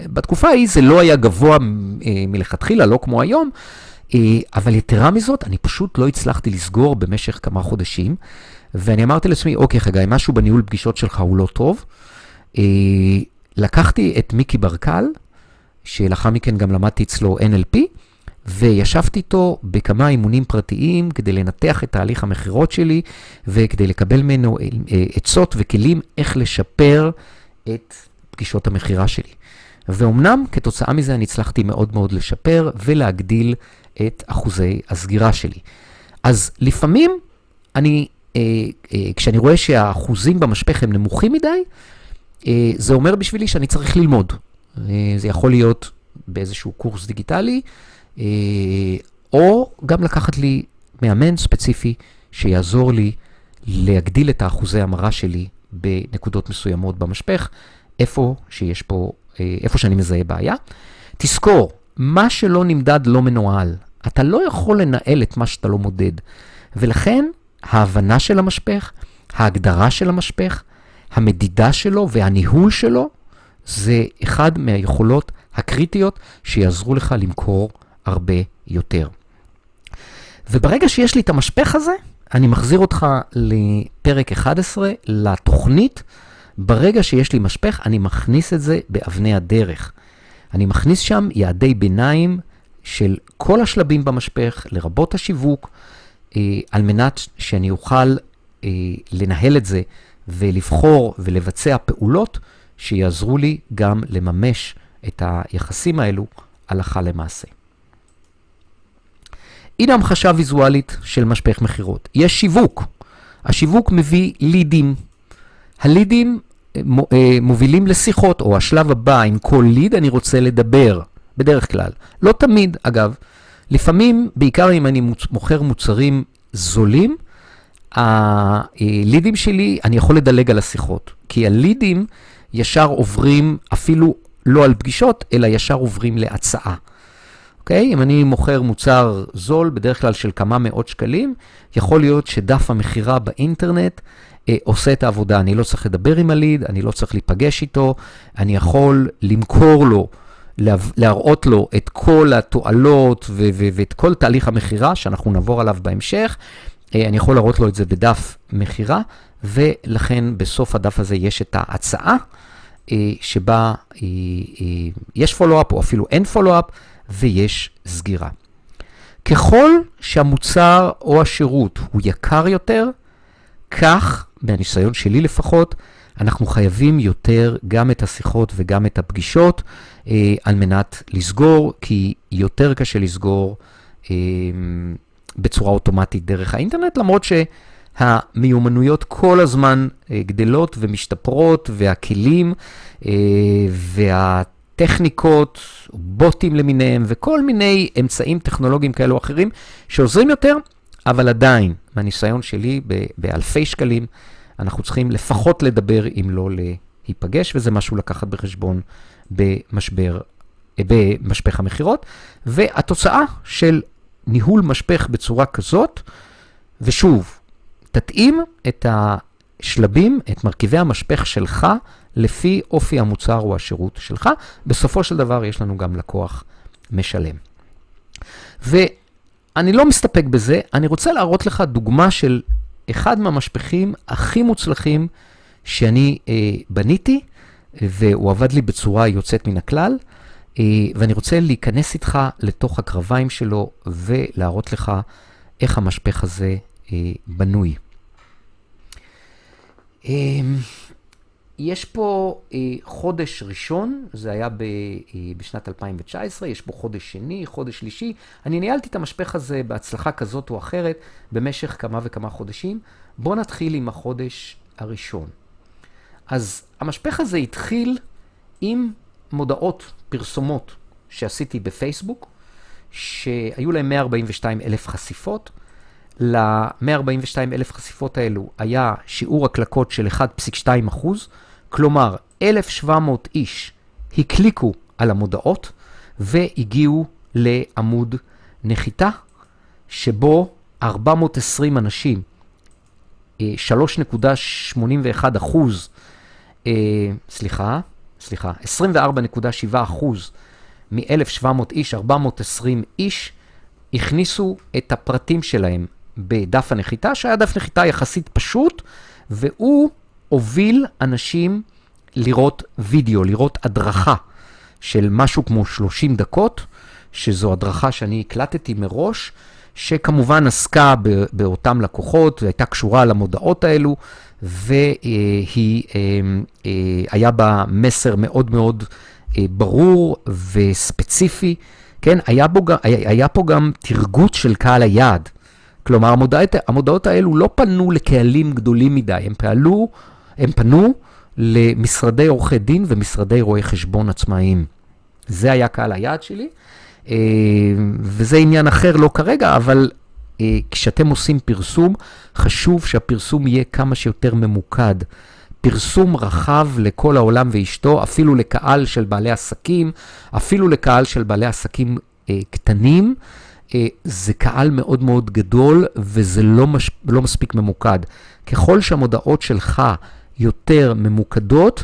ובתקופה ההיא זה לא היה גבוה אה, מלכתחילה, לא כמו היום, אה, אבל יתרה מזאת, אני פשוט לא הצלחתי לסגור במשך כמה חודשים, ואני אמרתי לעצמי, אוקיי, חגי, משהו בניהול פגישות שלך הוא לא טוב. אה, לקחתי את מיקי ברקל, שלאחר מכן גם למדתי אצלו NLP, וישבתי איתו בכמה אימונים פרטיים כדי לנתח את תהליך המכירות שלי וכדי לקבל ממנו עצות וכלים איך לשפר את פגישות המכירה שלי. ואומנם כתוצאה מזה אני הצלחתי מאוד מאוד לשפר ולהגדיל את אחוזי הסגירה שלי. אז לפעמים אני, אה, אה, כשאני רואה שהאחוזים במשפך הם נמוכים מדי, אה, זה אומר בשבילי שאני צריך ללמוד. זה יכול להיות באיזשהו קורס דיגיטלי, אה, או גם לקחת לי מאמן ספציפי שיעזור לי להגדיל את האחוזי המרה שלי בנקודות מסוימות במשפך, איפה שיש פה, אה, איפה שאני מזהה בעיה. תזכור, מה שלא נמדד לא מנוהל. אתה לא יכול לנהל את מה שאתה לא מודד. ולכן, ההבנה של המשפך, ההגדרה של המשפך, המדידה שלו והניהול שלו, זה אחד מהיכולות הקריטיות שיעזרו לך למכור הרבה יותר. וברגע שיש לי את המשפך הזה, אני מחזיר אותך לפרק 11, לתוכנית ברגע שיש לי משפך, אני מכניס את זה באבני הדרך. אני מכניס שם יעדי ביניים של כל השלבים במשפך, לרבות השיווק, אה, על מנת שאני אוכל אה, לנהל את זה ולבחור ולבצע פעולות שיעזרו לי גם לממש את היחסים האלו הלכה למעשה. הנה המחשה ויזואלית של משפך מכירות. יש שיווק. השיווק מביא לידים. הלידים אה, מובילים לשיחות, או השלב הבא, עם כל ליד אני רוצה לדבר, בדרך כלל. לא תמיד, אגב. לפעמים, בעיקר אם אני מוכר מוצרים זולים, הלידים שלי, אני יכול לדלג על השיחות. כי הלידים ישר עוברים אפילו לא על פגישות, אלא ישר עוברים להצעה. אוקיי? אם אני מוכר מוצר זול, בדרך כלל של כמה מאות שקלים, יכול להיות שדף המכירה באינטרנט אה, עושה את העבודה. אני לא צריך לדבר עם הליד, אני לא צריך להיפגש איתו, אני יכול למכור לו, להראות לו את כל התועלות ואת כל תהליך המכירה, שאנחנו נעבור עליו בהמשך. אה, אני יכול להראות לו את זה בדף מכירה, ולכן בסוף הדף הזה יש את ההצעה, אה, שבה יש פולו-אפ או אפילו אין פולו-אפ, ויש סגירה. ככל שהמוצר או השירות הוא יקר יותר, כך מהניסיון שלי לפחות, אנחנו חייבים יותר גם את השיחות וגם את הפגישות אה, על מנת לסגור, כי יותר קשה לסגור אה, בצורה אוטומטית דרך האינטרנט, למרות שהמיומנויות כל הזמן אה, גדלות ומשתפרות, והכלים אה, והטכניקות, בוטים למיניהם, וכל מיני אמצעים טכנולוגיים כאלו או אחרים שעוזרים יותר, אבל עדיין, מהניסיון שלי, באלפי שקלים, אנחנו צריכים לפחות לדבר, אם לא להיפגש, וזה משהו לקחת בחשבון במשבר, במשפך המכירות. והתוצאה של ניהול משפך בצורה כזאת, ושוב, תתאים את השלבים, את מרכיבי המשפך שלך, לפי אופי המוצר או השירות שלך. בסופו של דבר יש לנו גם לקוח משלם. ואני לא מסתפק בזה, אני רוצה להראות לך דוגמה של אחד מהמשפכים הכי מוצלחים שאני אה, בניתי, והוא עבד לי בצורה יוצאת מן הכלל, אה, ואני רוצה להיכנס איתך לתוך הקרביים שלו ולהראות לך איך המשפך הזה בנוי. יש פה אה, חודש ראשון, זה היה ב, אה, בשנת 2019, יש פה חודש שני, חודש שלישי. אני ניהלתי את המשפך הזה בהצלחה כזאת או אחרת במשך כמה וכמה חודשים. בואו נתחיל עם החודש הראשון. אז המשפך הזה התחיל עם מודעות, פרסומות שעשיתי בפייסבוק, שהיו להם 142 אלף חשיפות. ל-142 אלף חשיפות האלו היה שיעור הקלקות של 1.2 אחוז. כלומר, 1,700 איש הקליקו על המודעות והגיעו לעמוד נחיתה, שבו 420 אנשים, 3.81 אה, אחוז, אה, סליחה, סליחה, 24.7 אחוז מ-1,700 איש, 420 איש, הכניסו את הפרטים שלהם בדף הנחיתה, שהיה דף נחיתה יחסית פשוט, והוא הוביל אנשים לראות וידאו, לראות הדרכה של משהו כמו 30 דקות, שזו הדרכה שאני הקלטתי מראש, שכמובן עסקה באותם לקוחות והייתה קשורה למודעות האלו, והיא, אה, אה, היה בה מסר מאוד מאוד אה, ברור וספציפי. כן, היה, בו, היה פה גם תרגות של קהל היעד. כלומר, המודעות, המודעות האלו לא פנו לקהלים גדולים מדי, הם פעלו הם פנו למשרדי עורכי דין ומשרדי רואי חשבון עצמאיים. זה היה קהל היעד שלי, אה, וזה עניין אחר לא כרגע, אבל אה, כשאתם עושים פרסום, חשוב שהפרסום יהיה כמה שיותר ממוקד. פרסום רחב לכל העולם ואשתו, אפילו לקהל של בעלי עסקים, אפילו לקהל של בעלי עסקים אה, קטנים. אה, זה קהל מאוד מאוד גדול וזה לא, מש, לא מספיק ממוקד. ככל שהמודעות שלך יותר ממוקדות,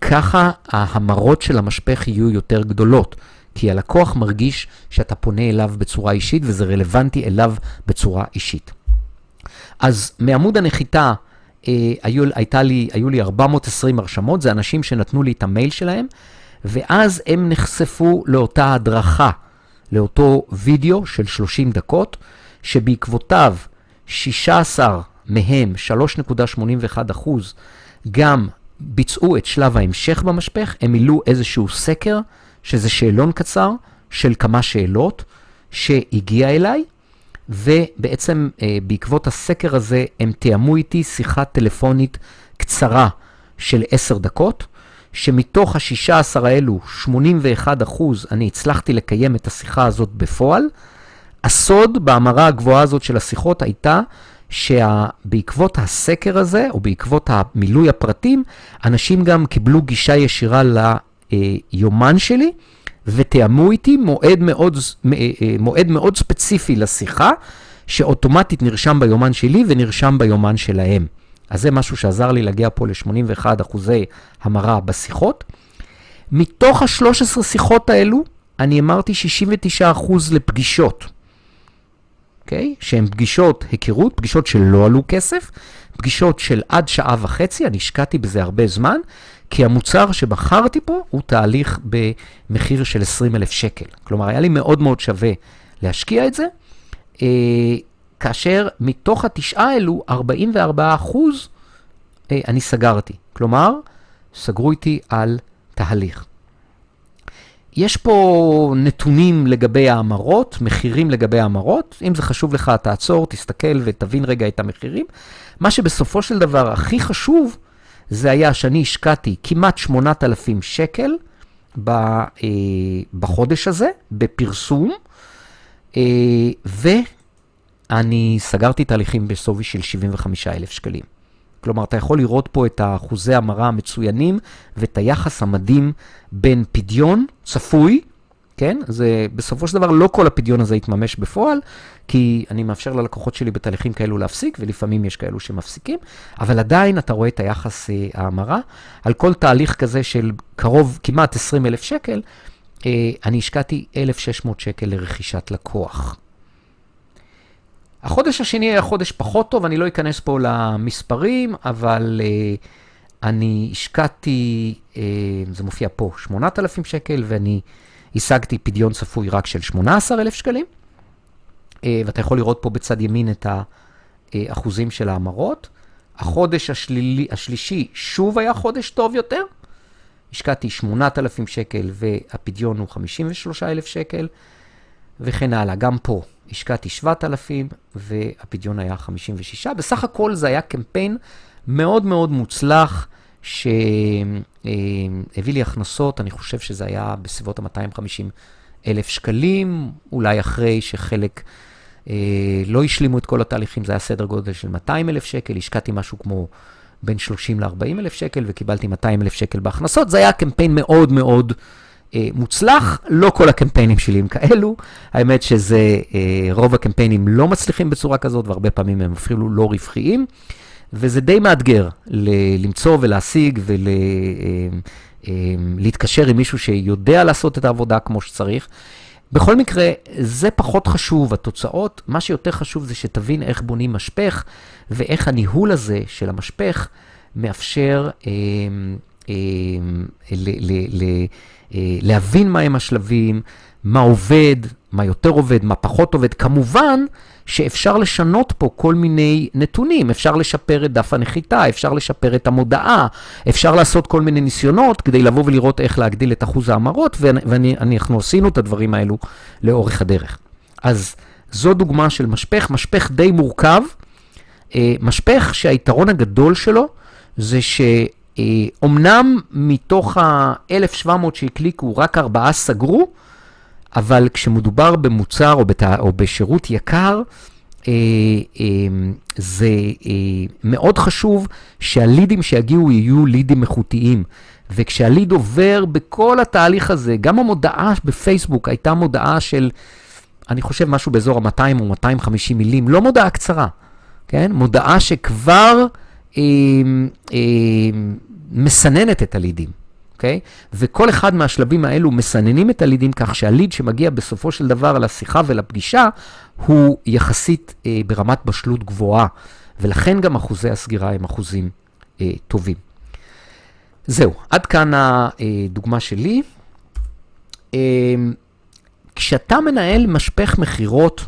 ככה ההמרות של המשפך יהיו יותר גדולות. כי הלקוח מרגיש שאתה פונה אליו בצורה אישית וזה רלוונטי אליו בצורה אישית. אז מעמוד הנחיתה אה, היו, לי, היו לי 420 הרשמות, זה אנשים שנתנו לי את המייל שלהם, ואז הם נחשפו לאותה הדרכה, לאותו וידאו של 30 דקות, שבעקבותיו 16 מהם, 3.81 אחוז, גם ביצעו את שלב ההמשך במשפך, הם מילאו איזשהו סקר, שזה שאלון קצר של כמה שאלות שהגיע אליי, ובעצם אה, בעקבות הסקר הזה הם תיאמו איתי שיחה טלפונית קצרה של 10 דקות, שמתוך ה-16 האלו, 81 אחוז, אני הצלחתי לקיים את השיחה הזאת בפועל. הסוד בהמרה הגבוהה הזאת של השיחות הייתה שבעקבות הסקר הזה, או בעקבות המילוי הפרטים, אנשים גם קיבלו גישה ישירה ליומן שלי, ותיאמו איתי מועד מאוד, אה, אה, מועד מאוד ספציפי לשיחה, שאוטומטית נרשם ביומן שלי ונרשם ביומן שלהם. אז זה משהו שעזר לי להגיע פה ל-81 אחוזי המרה בשיחות. מתוך ה-13 שיחות האלו, אני אמרתי 69 אחוז לפגישות. אוקיי? Okay? שהן פגישות היכרות, פגישות שלא עלו כסף, פגישות של עד שעה וחצי, אני השקעתי בזה הרבה זמן, כי המוצר שבחרתי פה הוא תהליך במחיר של 20 אלף שקל. כלומר, היה לי מאוד מאוד שווה להשקיע את זה, אה, כאשר מתוך התשעה האלו, 44 אחוז אה, אני סגרתי. כלומר, סגרו איתי על תהליך. יש פה נתונים לגבי ההמרות, מחירים לגבי ההמרות. אם זה חשוב לך, תעצור, תסתכל ותבין רגע את המחירים. מה שבסופו של דבר הכי חשוב, זה היה שאני השקעתי כמעט 8,000 שקל אה, בחודש הזה, בפרסום, אה, ואני סגרתי תהליכים בשווי של 75,000 שקלים. כלומר, אתה יכול לראות פה את אחוזי המרה המצוינים ואת היחס המדהים בין פדיון צפוי, כן? זה בסופו של דבר לא כל הפדיון הזה יתממש בפועל, כי אני מאפשר ללקוחות שלי בתהליכים כאלו להפסיק, ולפעמים יש כאלו שמפסיקים, אבל עדיין אתה רואה את היחס אה, ההמרה. על כל תהליך כזה של קרוב, כמעט 20 אלף שקל, אה, אני השקעתי 1,600 שקל לרכישת לקוח. החודש השני היה חודש פחות טוב, אני לא אכנס פה למספרים, אבל uh, אני השקעתי, אה, זה מופיע פה, 8,000 שקל, ואני השגתי פדיון צפוי רק של 18,000 שקלים. אה, ואתה יכול לראות פה בצד ימין את האחוזים של ההמרות. החודש השלילי, השלישי שוב היה חודש טוב יותר. השקעתי 8,000 שקל והפדיון הוא 53,000 שקל, וכן הלאה. גם פה השקעתי 7,000 והפדיון היה 56. בסך הכל זה היה קמפיין מאוד מאוד מוצלח, שהביא לי הכנסות, אני חושב שזה היה בסביבות ה-250 אלף שקלים, אולי אחרי שחלק אה, לא השלימו את כל התהליכים, זה היה סדר גודל של 200 אלף שקל, השקעתי משהו כמו בין 30 ל-40 אלף שקל וקיבלתי 200 אלף שקל בהכנסות. זה היה קמפיין מאוד מאוד מוצלח, לא כל הקמפיינים שלי הם כאלו. האמת שזה, אה, רוב הקמפיינים לא מצליחים בצורה כזאת, והרבה פעמים הם אפילו לא רווחיים. וזה די מאתגר ל- למצוא ולהשיג ולהתקשר ול- אה, עם מישהו שיודע לעשות את העבודה כמו שצריך. בכל מקרה, זה פחות חשוב, התוצאות. מה שיותר חשוב זה שתבין איך בונים משפך, ואיך הניהול הזה של המשפך מאפשר אה, אה, להבין מהם השלבים, מה עובד, מה יותר עובד, מה פחות עובד. כמובן שאפשר לשנות פה כל מיני נתונים, אפשר לשפר את דף הנחיתה, אפשר לשפר את המודעה, אפשר לעשות כל מיני ניסיונות כדי לבוא ולראות איך להגדיל את אחוז ההמרות, ואנחנו עשינו את הדברים האלו לאורך הדרך. אז זו דוגמה של משפך, משפך די מורכב, אה, משפך שהיתרון הגדול שלו זה שאומנם מתוך ה-1,700 שהקליקו, רק ארבעה סגרו, אבל כשמדובר במוצר או, בת... או בשירות יקר, אה, אה, זה אה, מאוד חשוב שהלידים שיגיעו יהיו לידים איכותיים. וכשהליד עובר בכל התהליך הזה, גם המודעה בפייסבוק הייתה מודעה של, אני חושב משהו באזור ה-200 או 250 מילים, לא מודעה קצרה, כן? מודעה שכבר אה, אה, מסננת את הלידים. אוקיי? וכל אחד מהשלבים האלו מסננים את הלידים כך שהליד שמגיע בסופו של דבר לשיחה ולפגישה, הוא יחסית אה, ברמת בשלות גבוהה, ולכן גם אחוזי הסגירה הם אחוזים אה, טובים. זהו, עד כאן הדוגמה שלי. אה, כשאתה מנהל משפך מכירות,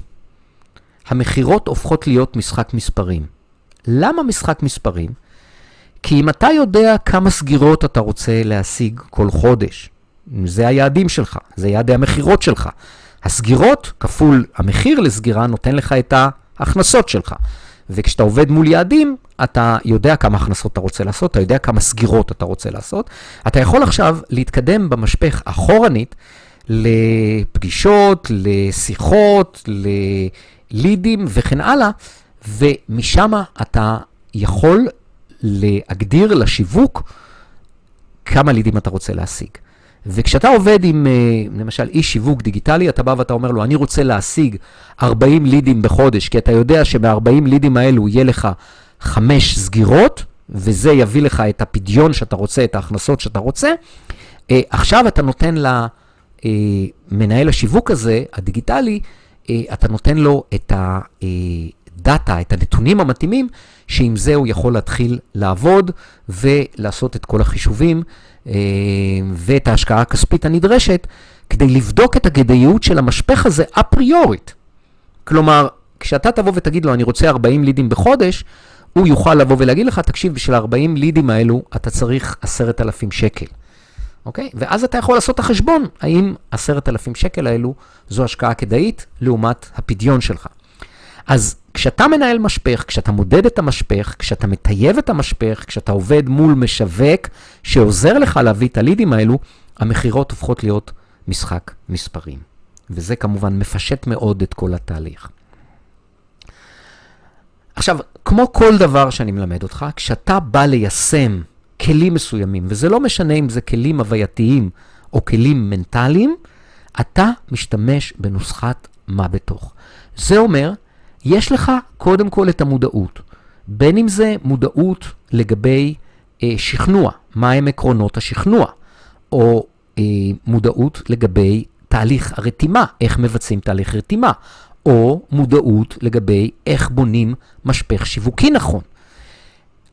המכירות הופכות להיות משחק מספרים. למה משחק מספרים? כי אם אתה יודע כמה סגירות אתה רוצה להשיג כל חודש, זה היעדים שלך, זה יעדי המכירות שלך. הסגירות כפול המחיר לסגירה נותן לך את ההכנסות שלך. וכשאתה עובד מול יעדים, אתה יודע כמה הכנסות אתה רוצה לעשות, אתה יודע כמה סגירות אתה רוצה לעשות. אתה יכול עכשיו להתקדם במשפך אחורנית לפגישות, לשיחות, ללידים וכן הלאה, ומשם אתה יכול להגדיר לשיווק כמה לידים אתה רוצה להשיג. וכשאתה עובד עם, אה, למשל, איש שיווק דיגיטלי, אתה בא ואתה אומר לו, אני רוצה להשיג 40 לידים בחודש, כי אתה יודע שב-40 לידים האלו יהיה לך 5 סגירות, וזה יביא לך את הפדיון שאתה רוצה, את ההכנסות שאתה רוצה. אה, עכשיו אתה נותן למנהל אה, השיווק הזה, הדיגיטלי, אתה נותן לו את הדאטה, את הנתונים המתאימים, שעם זה הוא יכול להתחיל לעבוד ולעשות את כל החישובים אה, ואת ההשקעה הכספית הנדרשת כדי לבדוק את הכדאיות של המשפך הזה אפריורית. כלומר, כשאתה תבוא ותגיד לו, אני רוצה 40 לידים בחודש, הוא יוכל לבוא ולהגיד לך, תקשיב, בשביל 40 לידים האלו אתה צריך 10,000 שקל. אוקיי? ואז אתה יכול לעשות את החשבון, האם 10,000 שקל האלו זו השקעה כדאית לעומת הפדיון שלך. אז כשאתה מנהל משפך, כשאתה מודד את המשפך, כשאתה מטייב את המשפך, כשאתה עובד מול משווק שעוזר לך להביא את הלידים האלו, המכירות הופכות להיות משחק מספרים. וזה כמובן מפשט מאוד את כל התהליך. עכשיו, כמו כל דבר שאני מלמד אותך, כשאתה בא ליישם כלים מסוימים, וזה לא משנה אם זה כלים הווייתיים או כלים מנטליים, אתה משתמש בנוסחת מה בתוך. זה אומר יש לך קודם כל את המודעות, בין אם זה מודעות לגבי אה, שכנוע, מהם עקרונות השכנוע, או אה, מודעות לגבי תהליך הרתימה, איך מבצעים תהליך רתימה, או מודעות לגבי איך בונים משפך שיווקי נכון.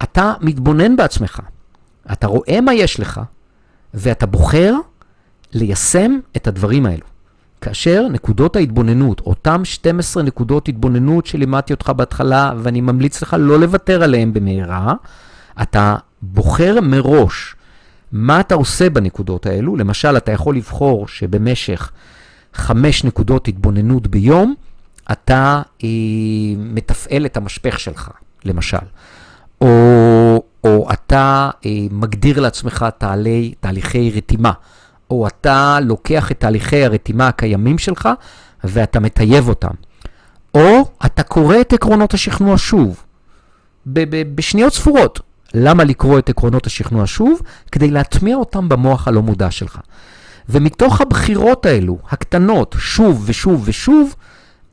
אתה מתבונן בעצמך. אתה רואה מה יש לך, ואתה בוחר ליישם את הדברים האלו. כאשר נקודות ההתבוננות, אותם 12 נקודות התבוננות שלימדתי אותך בהתחלה, ואני ממליץ לך לא לוותר עליהן במהרה, אתה בוחר מראש מה אתה עושה בנקודות האלו. למשל, אתה יכול לבחור שבמשך חמש נקודות התבוננות ביום, אתה אה, מתפעל את המשפך שלך, למשל. או, או אתה אה, מגדיר לעצמך תהלי, תהליכי רתימה. או אתה לוקח את תהליכי הרתימה הקיימים שלך ואתה מטייב אותם. או אתה קורא את עקרונות השכנוע שוב, בשניות ספורות. למה לקרוא את עקרונות השכנוע שוב? כדי להטמיע אותם במוח הלא מודע שלך. ומתוך הבחירות האלו, הקטנות, שוב ושוב ושוב,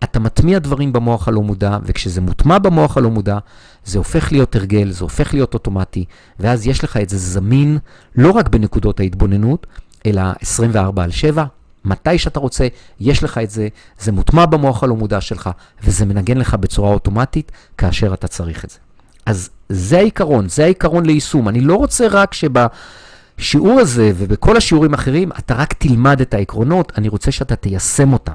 אתה מטמיע דברים במוח הלא מודע, וכשזה מוטמע במוח הלא מודע, זה הופך להיות הרגל, זה הופך להיות אוטומטי, ואז יש לך את זה זמין לא רק בנקודות ההתבוננות, אלא 24 על 7, מתי שאתה רוצה, יש לך את זה, זה מוטמע במוח הלא מודע שלך, וזה מנגן לך בצורה אוטומטית כאשר אתה צריך את זה. אז זה העיקרון, זה העיקרון ליישום. אני לא רוצה רק שבשיעור הזה ובכל השיעורים האחרים, אתה רק תלמד את העקרונות, אני רוצה שאתה תיישם אותם.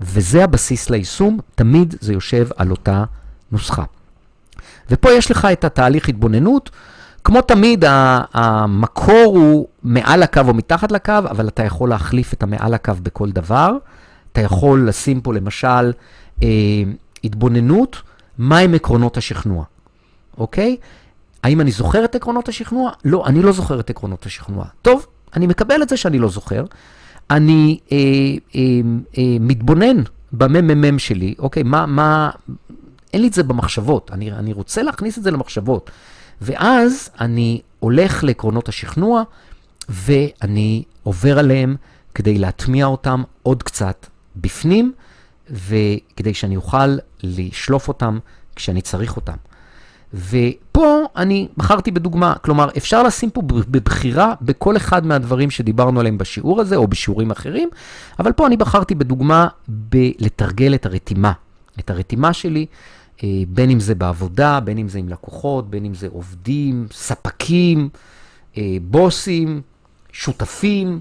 וזה הבסיס ליישום, תמיד זה יושב על אותה נוסחה. ופה יש לך את התהליך התבוננות. כמו תמיד, המקור הוא מעל הקו או מתחת לקו, אבל אתה יכול להחליף את המעל הקו בכל דבר. אתה יכול לשים פה למשל אה, התבוננות, מהם עקרונות השכנוע, אוקיי? האם אני זוכר את עקרונות השכנוע? לא, אני לא זוכר את עקרונות השכנוע. טוב, אני מקבל את זה שאני לא זוכר. אני אה, אה, אה, מתבונן בממ"מ שלי, אוקיי, מה, מה, אין לי את זה במחשבות, אני, אני רוצה להכניס את זה למחשבות. ואז אני הולך לעקרונות השכנוע, ואני עובר עליהם כדי להטמיע אותם עוד קצת בפנים, וכדי שאני אוכל לשלוף אותם כשאני צריך אותם. ופה אני בחרתי בדוגמה, כלומר, אפשר לשים פה בבחירה בכל אחד מהדברים שדיברנו עליהם בשיעור הזה, או בשיעורים אחרים, אבל פה אני בחרתי בדוגמה בלתרגל את הרתימה. את הרתימה שלי, בין אם זה בעבודה, בין אם זה עם לקוחות, בין אם זה עובדים, ספקים, אה, בוסים, שותפים,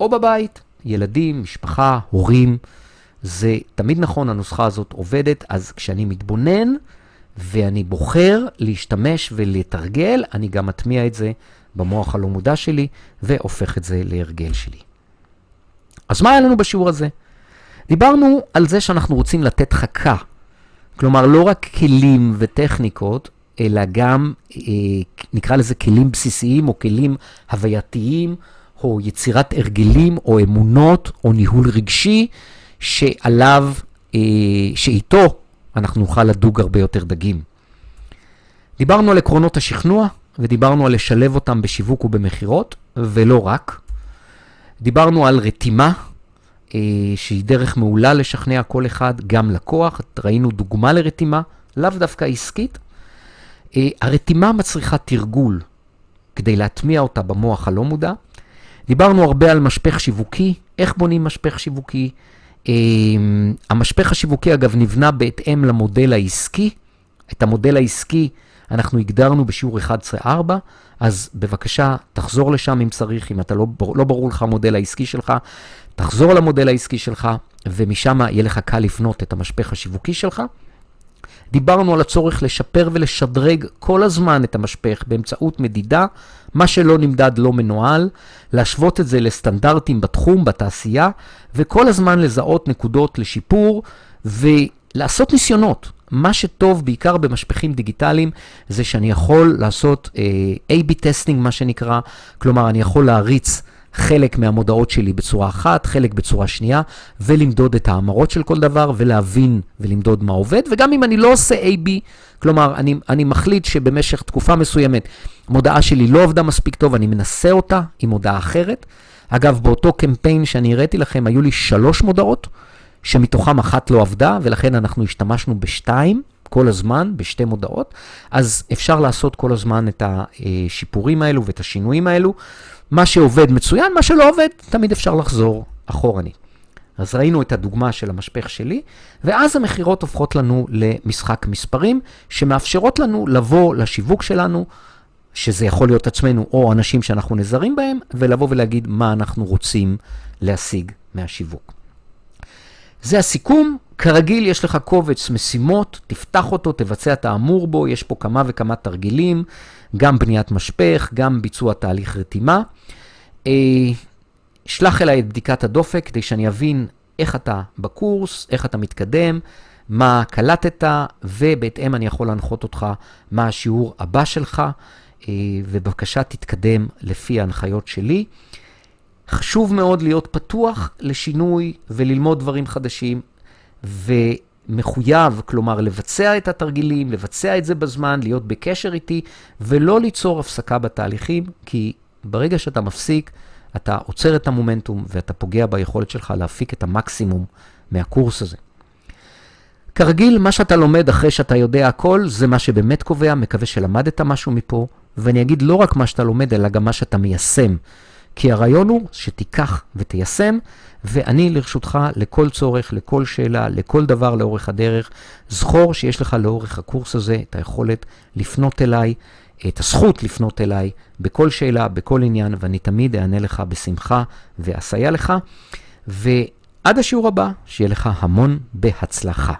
או בבית, ילדים, משפחה, הורים. זה תמיד נכון, הנוסחה הזאת עובדת, אז כשאני מתבונן ואני בוחר להשתמש ולתרגל, אני גם מטמיע את זה במוח הלא מודע שלי והופך את זה להרגל שלי. אז מה היה לנו בשיעור הזה? דיברנו על זה שאנחנו רוצים לתת חכה כלומר, לא רק כלים וטכניקות, אלא גם, אה, נקרא לזה כלים בסיסיים או כלים הווייתיים, או יצירת הרגלים או אמונות או ניהול רגשי, שעליו, אה, שאיתו אנחנו נוכל לדוג הרבה יותר דגים. דיברנו על עקרונות השכנוע, ודיברנו על לשלב אותם בשיווק ובמכירות, ולא רק. דיברנו על רתימה, שהיא דרך מעולה לשכנע כל אחד, גם לקוח. ראינו דוגמה לרתימה, לאו דווקא עסקית. אה, הרתימה מצריכה תרגול כדי להטמיע אותה במוח הלא מודע. דיברנו הרבה על משפך שיווקי, איך בונים משפך שיווקי. אה, המשפך השיווקי, אגב, נבנה בהתאם למודל העסקי. את המודל העסקי אנחנו הגדרנו בשיעור 11-4, אז בבקשה, תחזור לשם אם צריך, אם אתה לא, לא ברור לך המודל העסקי שלך, תחזור למודל העסקי שלך, ומשם יהיה לך קל לפנות את המשפך השיווקי שלך. דיברנו על הצורך לשפר ולשדרג כל הזמן את המשפך באמצעות מדידה, מה שלא נמדד לא מנוהל, להשוות את זה לסטנדרטים בתחום, בתעשייה, וכל הזמן לזהות נקודות לשיפור ולעשות ניסיונות. מה שטוב בעיקר במשפכים דיגיטליים זה שאני יכול לעשות אה, A-B testing, מה שנקרא, כלומר אני יכול להריץ חלק מהמודעות שלי בצורה אחת, חלק בצורה שנייה, ולמדוד את ההמרות של כל דבר, ולהבין ולמדוד מה עובד. וגם אם אני לא עושה A-B, כלומר, אני, אני מחליט שבמשך תקופה מסוימת מודעה שלי לא עבדה מספיק טוב, אני מנסה אותה עם מודעה אחרת. אגב, באותו קמפיין שאני הראיתי לכם, היו לי שלוש מודעות, שמתוכן אחת לא עבדה, ולכן אנחנו השתמשנו בשתיים. כל הזמן בשתי מודעות, אז אפשר לעשות כל הזמן את השיפורים האלו ואת השינויים האלו. מה שעובד מצוין, מה שלא עובד, תמיד אפשר לחזור אחורנית. אז ראינו את הדוגמה של המשפך שלי, ואז המכירות הופכות לנו למשחק מספרים, שמאפשרות לנו לבוא לשיווק שלנו שזה יכול להיות עצמנו או אנשים שאנחנו נזרים בהם, ולבוא ולהגיד מה אנחנו רוצים להשיג מהשיווק. זה הסיכום. כרגיל, יש לך קובץ משימות, תפתח אותו, תבצע את האמור בו, יש פה כמה וכמה תרגילים, גם בניית משפך, גם ביצוע תהליך רתימה. אה, שלח אליי את בדיקת הדופק כדי שאני אבין איך אתה בקורס, איך אתה מתקדם, מה קלטת, ובהתאם אני יכול להנחות אותך מה השיעור הבא שלך, אה, ובבקשה תתקדם לפי ההנחיות שלי. חשוב מאוד להיות פתוח לשינוי וללמוד דברים חדשים, ומחויב, כלומר, לבצע את התרגילים, לבצע את זה בזמן, להיות בקשר איתי, ולא ליצור הפסקה בתהליכים, כי ברגע שאתה מפסיק, אתה עוצר את המומנטום ואתה פוגע ביכולת שלך להפיק את המקסימום מהקורס הזה. כרגיל, מה שאתה לומד אחרי שאתה יודע הכל, זה מה שבאמת קובע, מקווה שלמדת משהו מפה, ואני אגיד לא רק מה שאתה לומד, אלא גם מה שאתה מיישם. כי הרעיון הוא שתיקח ותיישם, ואני לרשותך לכל צורך, לכל שאלה, לכל דבר לאורך הדרך. זכור שיש לך לאורך הקורס הזה את היכולת לפנות אליי, את הזכות לפנות אליי בכל שאלה, בכל עניין, ואני תמיד אענה לך בשמחה ואסייע לך. ועד השיעור הבא, שיהיה לך המון בהצלחה.